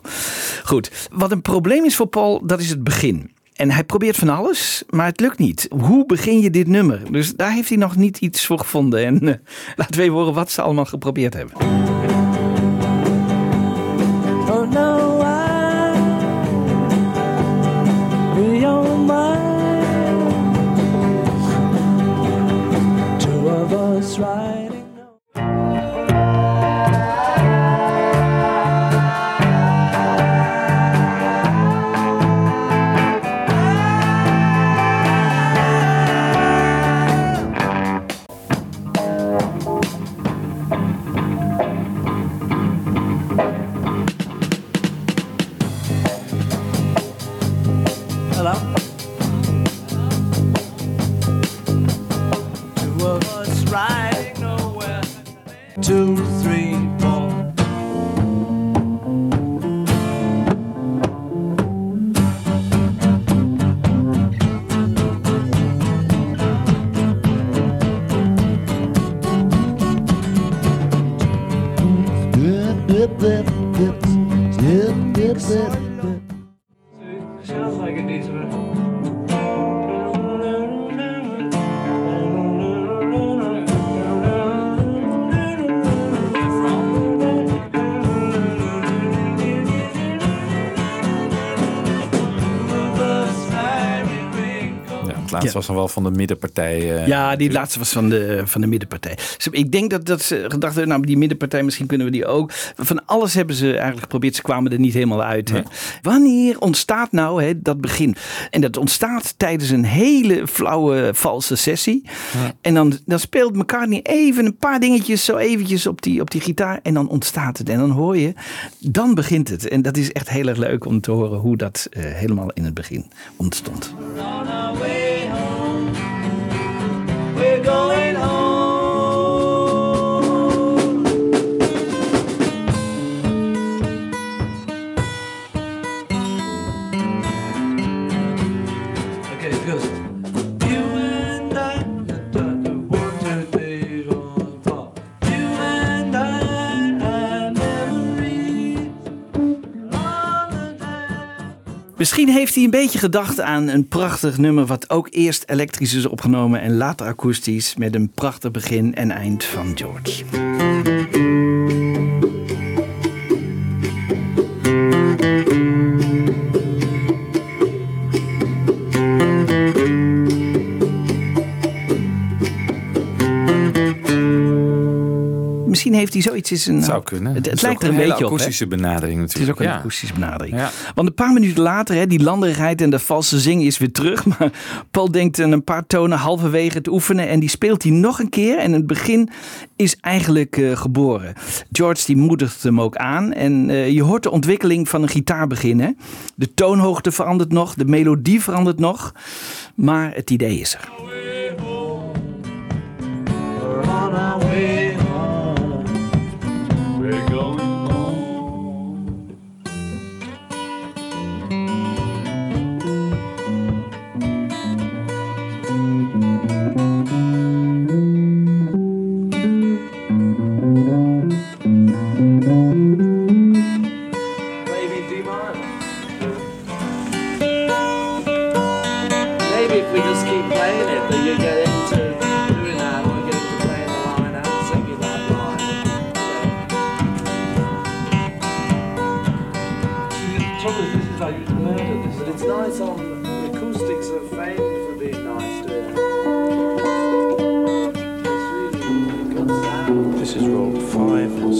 Goed. Wat een probleem is voor Paul, dat is het begin. En hij probeert van alles, maar het lukt niet. Hoe begin je dit nummer? Dus daar heeft hij nog niet iets voor gevonden. En eh, laten we even horen wat ze allemaal geprobeerd hebben. Was dan wel van de middenpartij. eh, Ja, die laatste was van de, van de middenpartij. Ze- Ik denk dat, dat ze gedacht hebben, nou die middenpartij, misschien kunnen we die ook. Van alles hebben ze eigenlijk geprobeerd. Ze kwamen er niet helemaal uit. Hè. Wanneer ontstaat nou hè, dat begin? En dat ontstaat tijdens een hele flauwe, valse sessie. En dan, dan speelt McCartney even een paar dingetjes zo eventjes op die, op die gitaar. En dan ontstaat het. En dan hoor je, dan begint het. En dat is echt heel erg leuk om te horen hoe dat eh, helemaal in het begin ontstond. On our heeft hij een beetje gedacht aan een prachtig nummer... wat ook eerst elektrisch is opgenomen en later akoestisch... met een prachtig begin en eind van George. Heeft hij zoiets in zijn... Zou kunnen. Het, het lijkt er een beetje op. hè? akoestische benadering Het is natuurlijk. ook een Ja. akoestische benadering. Ja. Want een paar minuten later, hè, die landerigheid en de valse zing is weer terug. Maar Paul denkt een paar tonen halverwege het oefenen. En die speelt hij nog een keer. En het begin is eigenlijk eh, geboren. George die moedigt hem ook aan. En eh, je hoort de ontwikkeling van een gitaar beginnen. De toonhoogte verandert nog. De melodie verandert nog. Maar het idee is er.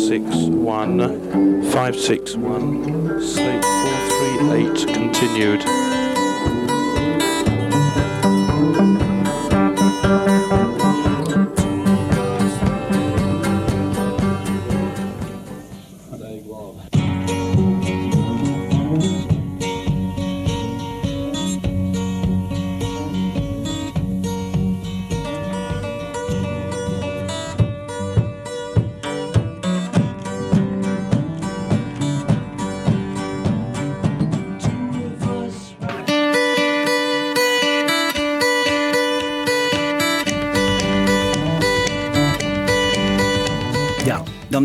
Five six one five six one slate four three eight continued. Ja,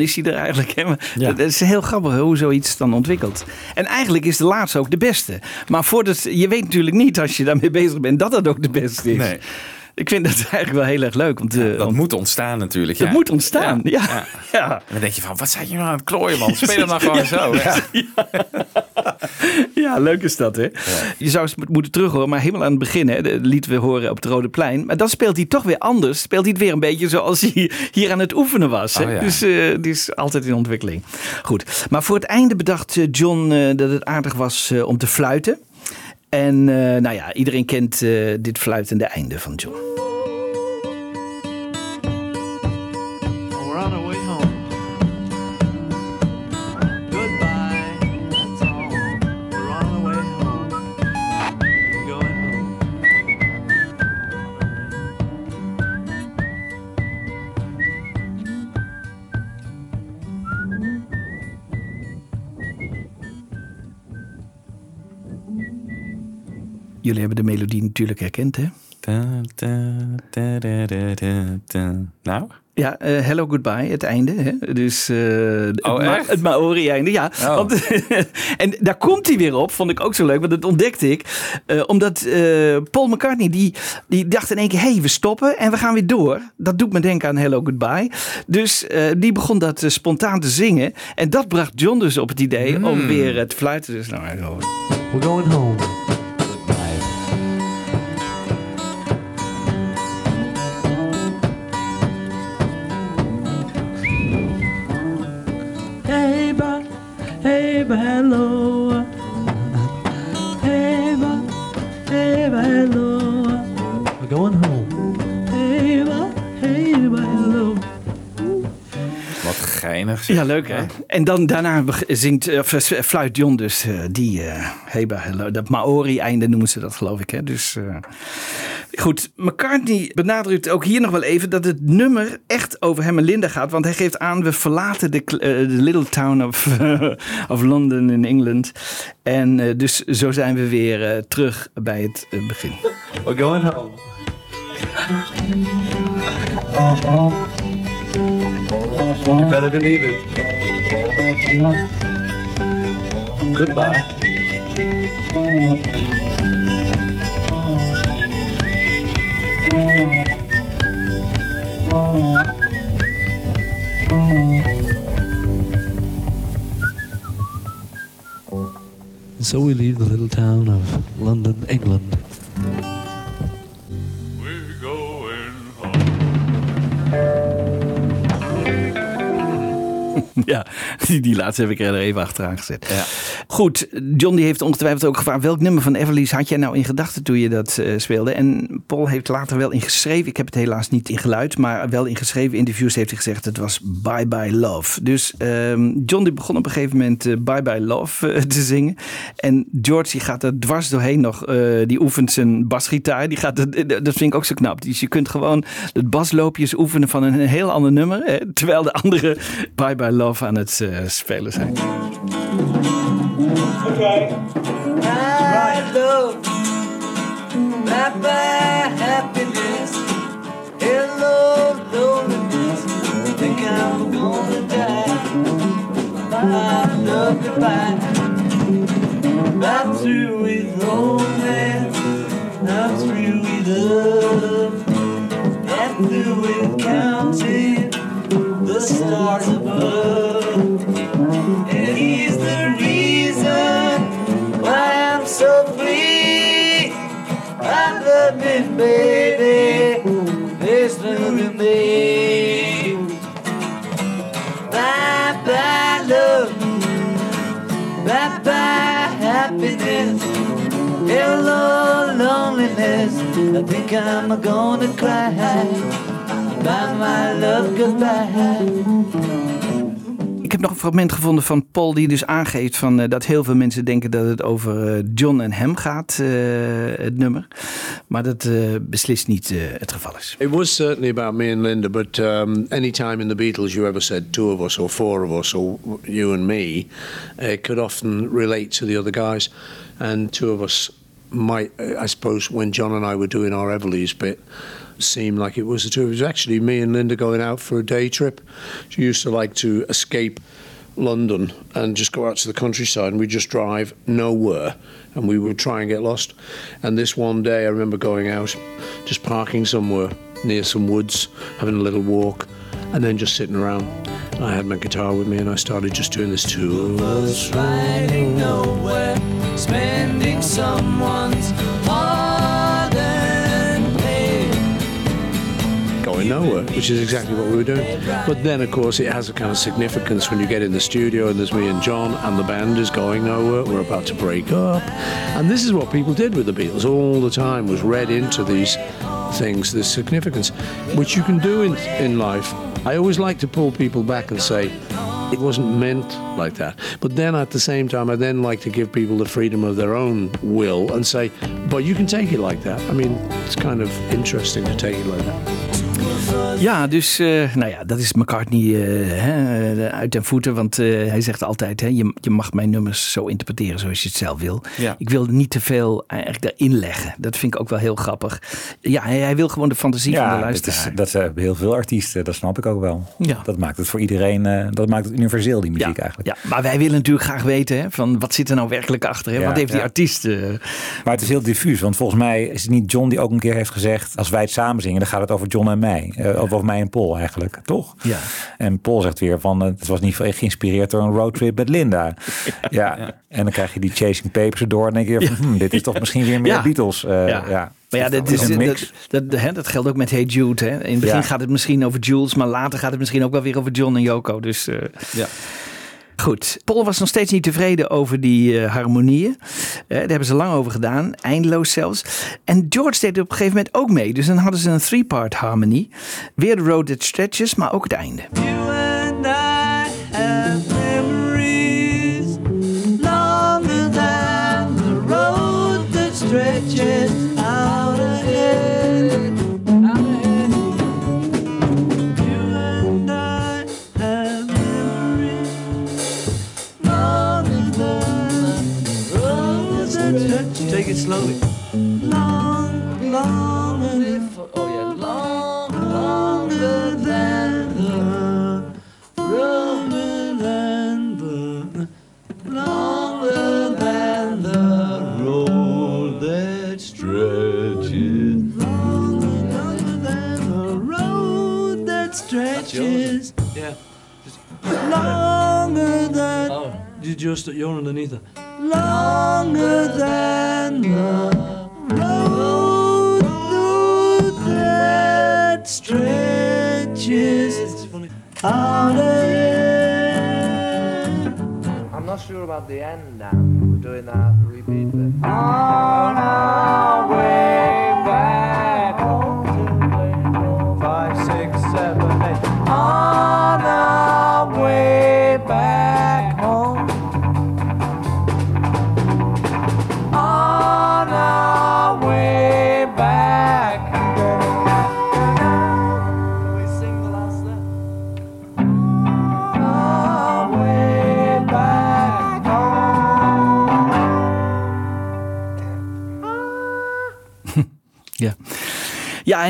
dan is hij er eigenlijk. Hè? Maar Dat is heel grappig hoe zoiets dan ontwikkelt. En eigenlijk is de laatste ook de beste. Maar voordat, je weet natuurlijk niet als je daarmee bezig bent dat dat ook de beste is. Nee. Ik vind dat eigenlijk wel heel erg leuk. Want, eh, Dat moet ontstaan natuurlijk. dat ja. moet ontstaan. Ja. Ja. Ja. En dan denk je van, wat zijn je nou aan het klooien man? Speel hem nou gewoon zo. Ja, leuk is dat, hè? Je zou eens moeten terughoren, maar helemaal aan het begin, hè, de lied we horen op het Rode Plein. Maar dan speelt hij toch weer anders. Speelt hij het weer een beetje zoals hij hier aan het oefenen was. Hè? Oh, ja. Dus eh die is altijd in ontwikkeling. Goed, maar voor het einde bedacht eh, John eh, dat het aardig was om te fluiten. En nou ja, iedereen kent dit fluitende einde van John. Jullie hebben de melodie natuurlijk herkend, hè? Da, da, da. Nou? Ja, eh, Hello Goodbye, het einde. Hè? Dus eh, het, Oh, Ma- het Maori-einde, ja. Oh. Want, en daar komt hij weer op, vond ik ook zo leuk. Want dat ontdekte ik. eh, omdat eh, Paul McCartney, die, die dacht in één keer... hé, hey, we stoppen en we gaan weer door. Dat doet me denken aan Hello Goodbye. Dus eh, die begon dat spontaan te zingen. En dat bracht John dus op het idee om weer eh, te fluiten. Dus nou. We're going home. Hey, ba, hello. Hey, ba, hey, ba, hello. We're going home. Hey, ba, hey, ba, hello. Wat geinig. zeg. Ja, leuk hè? En dan daarna zingt, eh, of, eh, fluit John dus eh, die eh Heba Hello. Dat Maori-einde noemen ze dat geloof ik. Hè? Dus, eh, goed, McCartney benadrukt ook hier nog wel even dat het nummer echt over hem en Linda gaat. Want hij geeft aan, we verlaten de, eh, little town of, of London in Engeland. En eh, dus zo zijn we weer eh, terug bij het begin. We're going home. You better believe it. Goodbye. So we leave the little town of London, England. Ja, die, die laatste heb ik er even achteraan gezet. Goed, John die heeft ongetwijfeld ook gevraagd... welk nummer van Everly's had jij nou in gedachten toen je dat eh, speelde? En Paul heeft later wel ingeschreven... ik heb het helaas niet in geluid... maar wel in geschreven interviews heeft hij gezegd... het was Bye Bye Love. Dus ehm, John die begon op een gegeven moment eh, Bye Bye Love eh, te zingen. En George die gaat er dwars doorheen nog... die oefent zijn basgitaar. Die gaat, dat vind ik ook zo knap. Dus je kunt gewoon het basloopjes oefenen van een heel ander nummer... Hè, terwijl de anderen Bye Bye Love aan het eh, spelen zijn. Okay. Love. Love, love. Think I'm gonna cry. Bye, my love, goodbye. Ik heb nog een fragment gevonden van Paul die dus aangeeft van, eh, dat heel veel mensen denken dat het over eh, John en hem gaat, eh, het nummer. Maar dat eh, beslist niet eh, het geval is. It was certainly about me and Linda, but um, any time in the Beatles you ever said two of us or four of us or you and me, it could often relate to the other guys. And two of us might, I suppose, when John and I were doing our Everly's bit, seemed like it was the two. It was actually me and Linda going out for a day trip. She used to like to escape London and just go out to the countryside and we'd just drive nowhere and we would try and get lost. And this one day I remember going out, just parking somewhere near some woods, having a little walk, and then just sitting around. I had my guitar with me and I started just doing this two of riding nowhere, spending someone's hard-earned going nowhere, which is exactly what we were doing. But then, of course, it has a kind of significance when you get in the studio and there's me and John, and the band is going nowhere. We're about to break up, and this is what people did with the Beatles all the time: was read into these things, this significance, which you can do in in life. I always like to pull people back and say. It wasn't meant like that. But then at the same time, I then like to give people the freedom of their own will and say, but you can take it like that. I mean, it's kind of interesting to take it like that. Ja, dus eh, nou ja, dat is McCartney eh, hè, eh, uit den voeten. Want hij zegt altijd, hè, je, je mag mijn nummers zo interpreteren zoals je het zelf wil. Ja. Ik wil niet te veel eigenlijk daarin leggen. Dat vind ik ook wel heel grappig. Ja, hij, hij wil gewoon de fantasie van de Ja, dat, luisteraar. is, dat zijn heel veel artiesten, dat snap ik ook wel. Ja. Dat maakt het voor iedereen, dat maakt het universeel, die muziek eigenlijk. Ja, maar wij willen natuurlijk graag weten hè, van wat zit er nou werkelijk achter. Hè? Ja, wat heeft die ja. artiest... Maar het is heel diffuus, want volgens mij is het niet John die ook een keer heeft gezegd... als wij het samen zingen, dan gaat het over John en mij. Eh, Of over mij en Paul eigenlijk, toch? Ja. En Paul zegt weer van, eh, het was niet geïnspireerd door een roadtrip met Linda. Ja. En dan krijg je die Chasing Papers erdoor en denk je, van, hm, dit is toch misschien weer meer. Beatles. eh, Ja. Maar ja, dat, is, een dat, mix. dat, hè, dat geldt ook met Hey Jude. Hè. In het begin gaat het misschien over Jules, maar later gaat het misschien ook wel weer over John en Yoko. Dus Ja. Goed. Paul was nog steeds niet tevreden over die eh, harmonieën. Eh, daar hebben ze lang over gedaan, eindeloos zelfs. En George deed op een gegeven moment ook mee. Dus dan hadden ze een three-part harmonie. Weer de road that stretches, maar ook het einde. slowly. Long, longer for, oh yeah, long, longer than the Roman and longer than the road that stretches. Longer, longer than the road that stretches. Yeah. Longer than. Oh. You just, you're underneath it longer than the road through that stretches out. I'm not sure about the end now. We're doing that repeat bit. On our way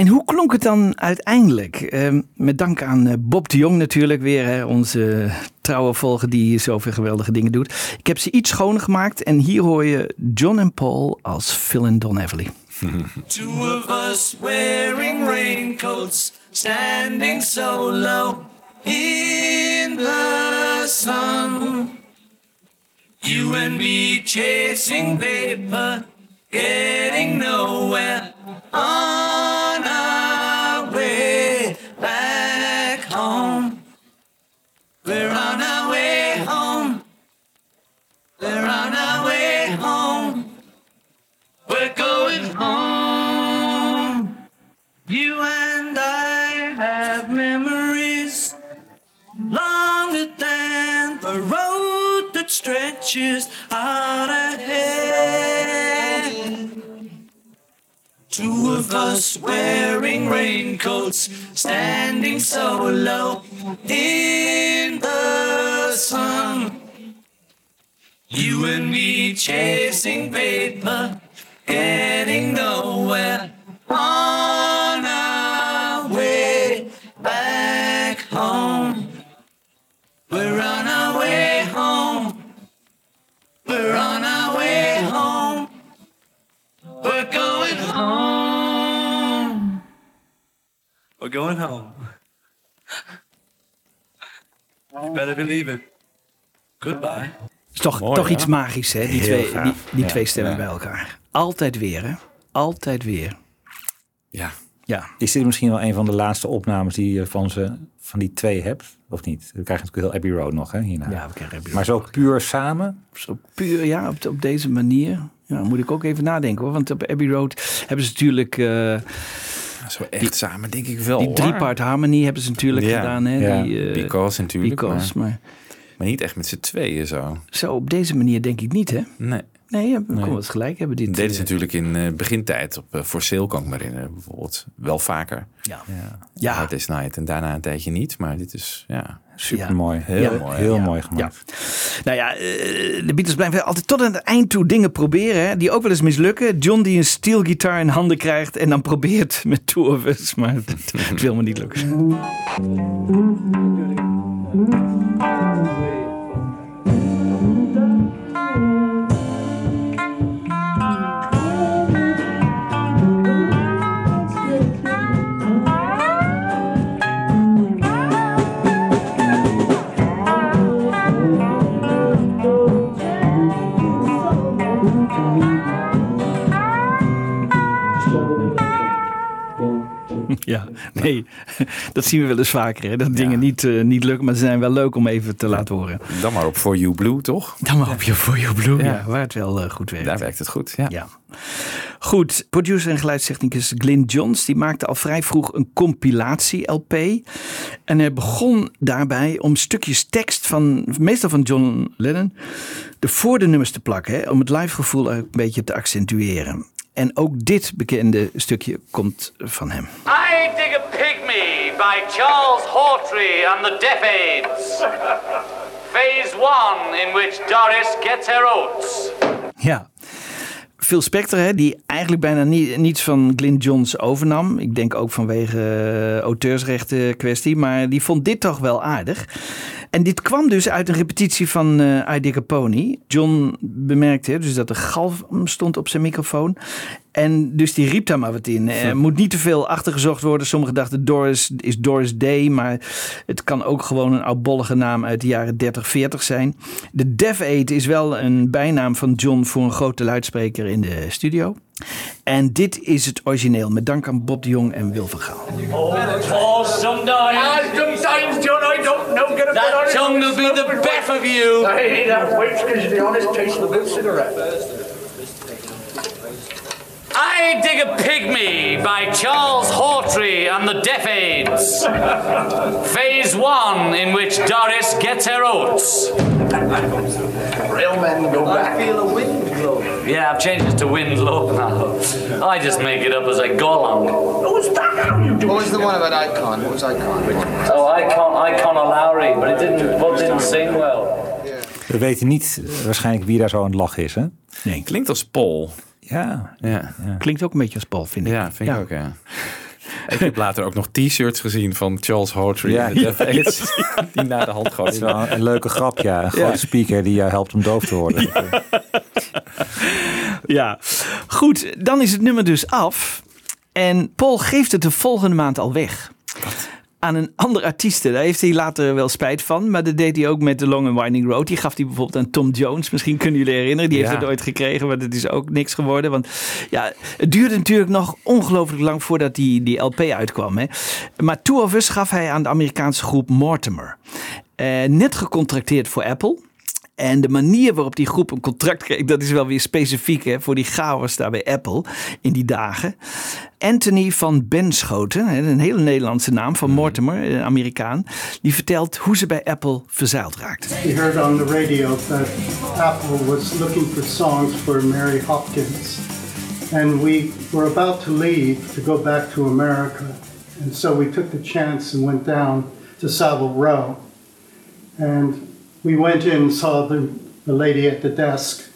En hoe klonk het dan uiteindelijk? Ehm, met dank aan eh, Bob de Jong natuurlijk weer, onze trouwe volger die zoveel geweldige dingen doet. Ik heb ze iets schoner gemaakt en hier hoor je John en Paul als Phil en Don Everly. Two of us wearing raincoats, standing so low in the sun. You and me chasing getting nowhere stretches out ahead. Two of us wearing raincoats, standing so low in the sun. You and me chasing paper, getting nowhere on We're going home. We're going home. You better believe it. Goodbye. Is toch, Mooi, toch ja. iets magisch, hè? Die Heel twee, gaaf. die, die Ja, twee stemmen ja. bij elkaar. Altijd weer, hè? Altijd weer. Ja. Ja. Is dit misschien wel een van de laatste opnames die je van, ze, van die twee hebt? Of niet? We krijgen natuurlijk heel Abbey Road nog, hè? Hierna. Ja, we krijgen Abbey Maar zo puur samen? Zo puur, ja, op, op deze manier. Ja, moet ik ook even nadenken hoor. Want op Abbey Road hebben ze natuurlijk. eh, Zo echt samen, denk ik wel. die hoor. drie-part harmony hebben ze natuurlijk Ja, gedaan. Hè? ja. Die, eh, Because natuurlijk, Because, maar- maar... Maar niet echt met z'n tweeën zo. Zo op deze manier denk ik niet, hè? Nee. Nee, we Nee. komen het gelijk hebben. Dit, Dat deden ze eh, natuurlijk in eh, begintijd op uh, For Sale, kan ik me herinneren. Bijvoorbeeld wel vaker. Ja. Ja. Hard Day's Night en daarna een tijdje niet. Maar dit is ja, super mooi. Heel Ja. mooi. Heel Ja. mooi gemaakt. Nou ja, eh, de Beatles blijven altijd tot aan het eind toe dingen proberen. Hè, die ook wel eens mislukken. John die een steelgitaar in handen krijgt en dan probeert met Two of Us. Maar het, het wil me niet lukken. Ja, nee, dat zien we wel eens vaker. Hè? Dat dingen niet, eh, niet lukken, maar ze zijn wel leuk om even te laten horen. Dan maar op For You Blue, toch? Dan maar op je For You Blue, ja. Waar het wel eh, goed werkt. Daar werkt het goed, ja. Ja. Goed, producer en geluidstechnicus Glyn Johns die maakte al vrij vroeg een compilatie-LP. En hij begon daarbij om stukjes tekst van, meestal van John Lennon, er voor de nummers te plakken. Hè, om het livegevoel een beetje te accentueren. En ook dit bekende stukje komt van hem. I Dig a Pygmy by Charles Hawtrey and the Deaf Aids. Phase 1, in which Doris gets her oats. Ja. Phil Spector, hè, die eigenlijk bijna nie- niets van Glyn Johns overnam. Ik denk ook vanwege eh, auteursrechten kwestie. Maar die vond dit toch wel aardig. En dit kwam dus uit een repetitie van eh I Dig a Pony. John bemerkte dus dat er galm stond op zijn microfoon. En dus die riep daar maar wat in. Er moet niet te veel achtergezocht worden. Sommigen dachten Doris is Doris Day, maar het kan ook gewoon een oudbollige naam uit de jaren 30, 40 zijn. De Dev Aid is wel een bijnaam van John voor een grote luidspreker in de studio. En dit is het origineel, met dank aan Bob de Jong en Wil van Gaal. Oh, sometimes. sometimes, John, I don't know. Get a that tongue will be the best of you. Hey, that waits because you're the honest taste of a good cigarette. I Dig a Pygmy by Charles Hawtrey and the Deaf Aids. Phase one, in which Doris gets her oats. Real men go back. I feel a wind blow. Yeah, I've changed it to wind low now. I just make it up as I go along. Who's that? How you doing? What was the one about Icon? What was Icon? Oh, Icon, Icon of Lowry, but it didn't, but didn't sing well. We weten niet eh, waarschijnlijk wie daar zo aan het lachen is, hè? Nee. Klinkt als Paul. Ja. Ja, Klinkt ook een beetje als Paul, vind ik. ja vind ik ook, ja. Ik heb later ook nog t-shirts gezien van Charles Hawtrey. Ja, en de Deaf Aids, die naar de hand wel een leuke grap, ja. Een grote speaker die jou helpt om doof te worden. Ja, goed. Dan is het nummer dus af. En Paul geeft het de volgende maand al weg. Aan een andere artiest. Daar heeft hij later wel spijt van. Maar dat deed hij ook met The Long and Winding Road. Die gaf hij bijvoorbeeld aan Tom Jones. Misschien kunnen jullie herinneren. Die heeft het ooit gekregen. Maar dat is ook niks geworden. Want ja, het duurde natuurlijk nog ongelooflijk lang voordat die, die LP uitkwam. Hè. Maar Two of Us gaf hij aan de Amerikaanse groep Mortimer. Eh, net gecontracteerd voor Apple. En de manier waarop die groep een contract kreeg, dat is wel weer specifiek hè, voor die chaos daar bij Apple in die dagen. Anthony van Benschoten, hè, een hele Nederlandse naam van Mortimer, een Amerikaan, die vertelt hoe ze bij Apple verzeild raakten. We heard on the radio that Apple was looking for songs for Mary Hopkins. And we were about to leave to go back to America. And so we took the chance and went down to Savile Row. And we went in and saw the, the lady at the desk.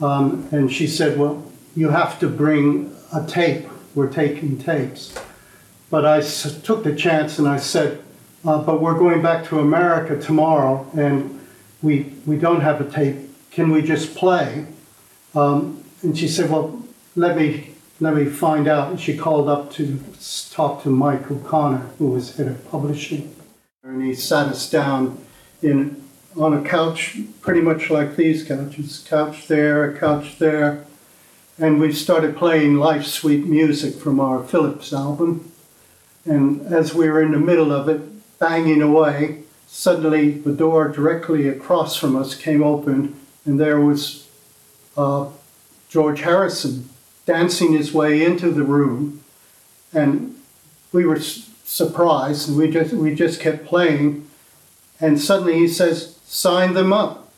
Um, and she said, Well, you have to bring a tape. We're taking tapes. But I s- took the chance and I said, uh, but we're going back to America tomorrow and we, we don't have a tape. Can we just play? Um, and she said, well, let me, let me find out. And she called up to talk to Mike O'Connor, who was head of publishing. And he sat us down in, on a couch, pretty much like these couches, couch there, a couch there. And we started playing Life Sweet music from our Phillips album. And as we were in the middle of it, banging away, suddenly the door directly across from us came open, and there was uh, George Harrison dancing his way into the room. And we were surprised, and we just, we just kept playing. And suddenly he says, Sign them up.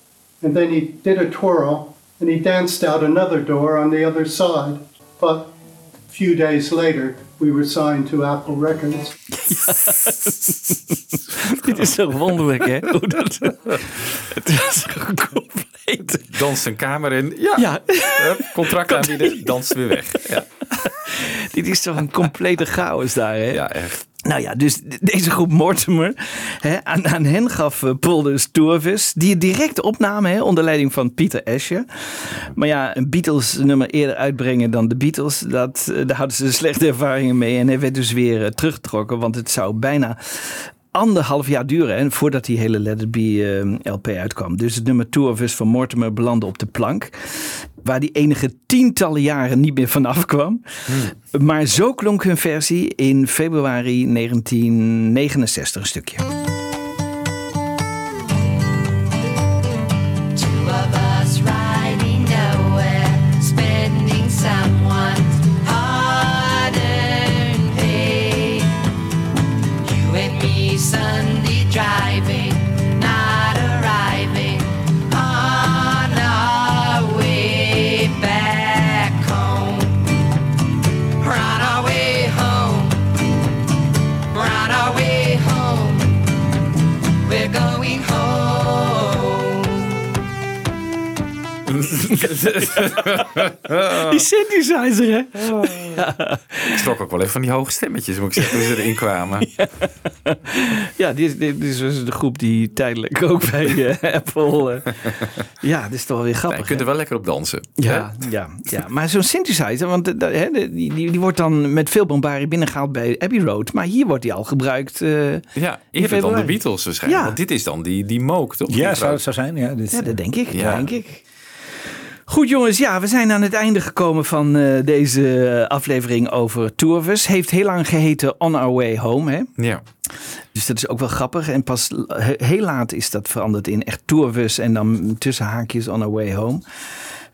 And then he did a twirl, and he danced out another door on the other side. But a few days later, we were signed to Apple Records. Dit is toch wonderlijk, hè? Hoe dat, het was gewoon compleet. Danst een kamer in. Ja, contract aanbieden, danst weer weg. Ja, Dit is toch een complete chaos daar, hè? ja echt. Nou ja, dus de- deze groep Mortimer, hè, aan, aan hen gaf Paul dus Tourvis, die het direct opnamen hè, onder leiding van Pieter Escher. Maar ja, een Beatles nummer eerder uitbrengen dan de Beatles, dat, eh, daar hadden ze slechte ervaringen mee. En hij werd dus weer eh, teruggetrokken, want het zou bijna anderhalf jaar duren hè, voordat die hele Let It Be eh, LP uitkwam. Dus het nummer Two of Us van Mortimer belandde op de plank. Waar die enige tientallen jaren niet meer vanaf kwam. Maar zo klonk hun versie in februari 1969 een stukje. Die synthesizer, hè? Ik schrok ook wel even van die hoge stemmetjes, moet ik zeggen, toen ze erin kwamen. Ja, dit, dit is dus de groep die tijdelijk ook bij eh, Apple... eh, ja, dat is toch wel weer grappig. je kunt hè? er wel lekker op dansen. Ja, ja, ja, maar zo'n synthesizer, want eh, hè, die, die, die wordt dan met veel bombarie binnengehaald bij Abbey Road. Maar hier wordt die al gebruikt. eh, Ja, in eerder dan de. Beatles waarschijnlijk. Ja. Want dit is dan die, die Moog, toch? Ja, Die zou het zo zijn? Ja, dit, Ja, dat denk ik. Ja. Dat denk ik. Goed jongens, ja, we zijn aan het einde gekomen van eh, deze aflevering over Tourvis. Heeft heel lang geheten On Our Way Home, hè? Ja. Dus dat is ook wel grappig. En pas he- heel laat is dat veranderd in echt Tourvis en dan tussen haakjes On Our Way Home.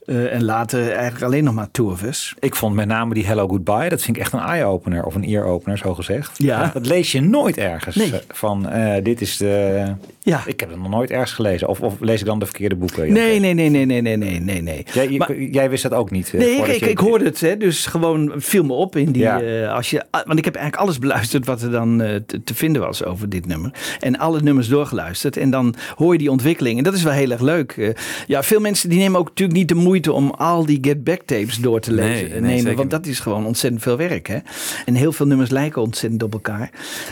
Eh, en later eigenlijk alleen nog maar Tourvis. Ik vond met name die Hello Goodbye, dat vind ik echt een eye-opener of een ear-opener, zo gezegd. Ja. Dat lees je nooit ergens. Nee. eh, Van eh, dit is de. Ja. Ik heb het nog nooit ergens gelezen. Of, of lees ik dan de verkeerde boeken? Nee, nee, nee, nee, nee, nee, nee, nee, nee. Jij, Maar- jij wist dat ook niet. eh, Nee, ik, ik, je- ik hoorde het, hè, dus gewoon viel me op in die. Ja. eh, als je, ah, want ik heb eigenlijk alles beluisterd wat er dan eh, te, te vinden was over dit nummer. En alle nummers doorgeluisterd. En dan hoor je die ontwikkeling. En dat is wel heel erg leuk. Eh, ja, veel mensen die nemen ook natuurlijk niet de moeite om al die Get Back tapes door te lezen, nee, nemen. Want dat is gewoon ontzettend veel werk. Hè? En heel veel nummers lijken ontzettend op elkaar.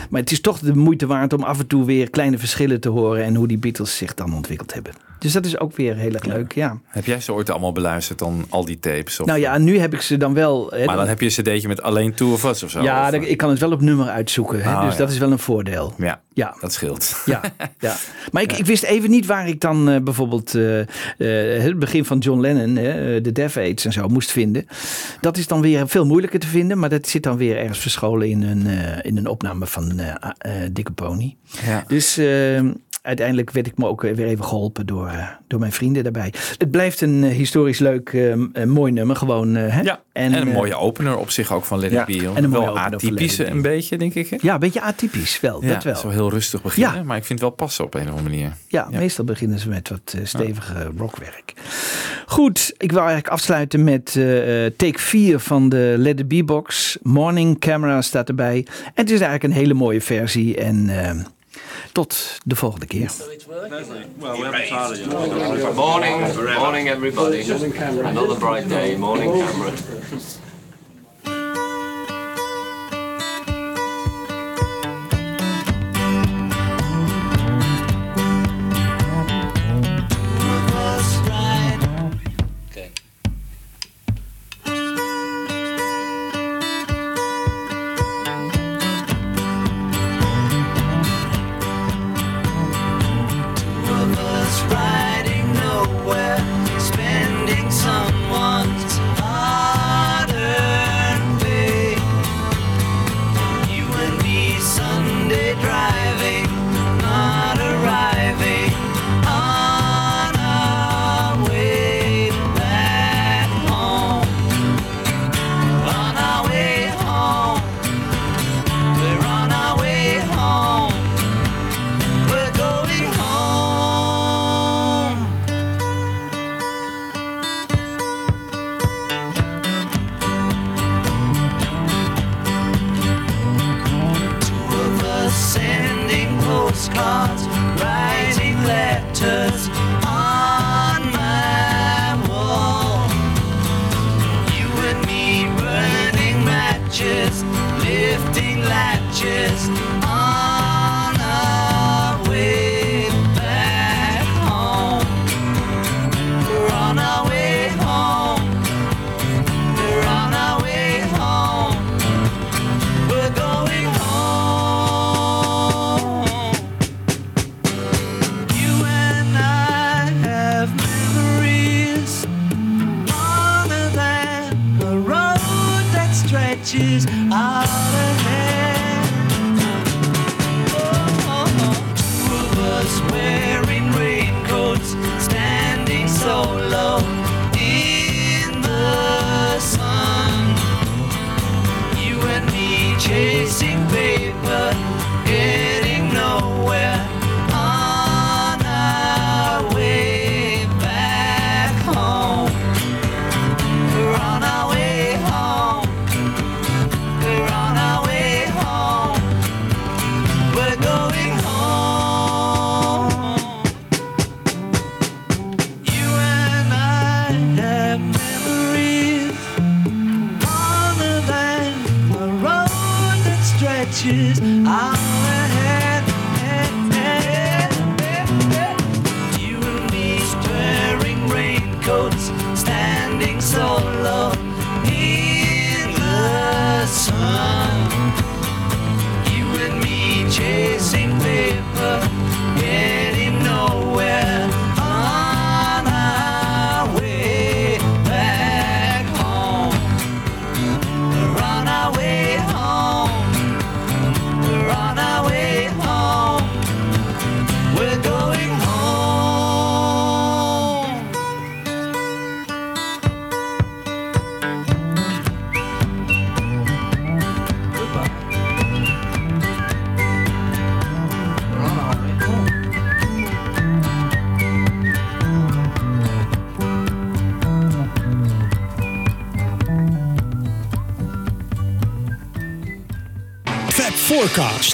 Maar het is toch de moeite waard om af en toe weer kleine verschillen te horen. En hoe die Beatles zich dan ontwikkeld hebben. Dus dat is ook weer heel erg leuk. Ja. Heb jij ze ooit allemaal beluisterd dan, al die tapes? Of, Nou ja, nu heb ik ze dan wel. hè, maar dan heb je een cd'tje met alleen Two of Us of zo? Ja, of, dat- ik kan het wel op nummer uitzoeken. Hè? Ah, dus ja. dat is wel een voordeel. Ja, Ja. dat scheelt. Ja, ja. Maar ik, ik wist even niet waar ik dan eh, bijvoorbeeld eh, eh, het begin van John Lennon, de Death Aids en zo, moest vinden. Dat is dan weer veel moeilijker te vinden, maar dat zit dan weer ergens verscholen in een, in een opname van Dikke Pony. Ja. Dus eh, uiteindelijk werd ik me ook weer even geholpen door, eh, door mijn vrienden daarbij. Het blijft een eh, historisch leuk, eh, mooi nummer gewoon. hè? Ja, en, een mooie opener op zich ook van Let ja, Be. en een wel atypisch een beetje, denk ik. hè? Ja, een beetje atypisch wel, Ja, dat wel. Zo heel rustig beginnen, Ja. maar ik vind het wel passen op een of andere manier. Ja, meestal beginnen ze met wat stevige rockwerk. Goed, ik wil eigenlijk afsluiten met take 4 van de Let It Be box. Morning Camera staat erbij. En het is eigenlijk een hele mooie versie. En tot de volgende keer. Morning, morning everybody. Another bright day, morning camera. matches all of. Oh, oh, oh. Us wearing.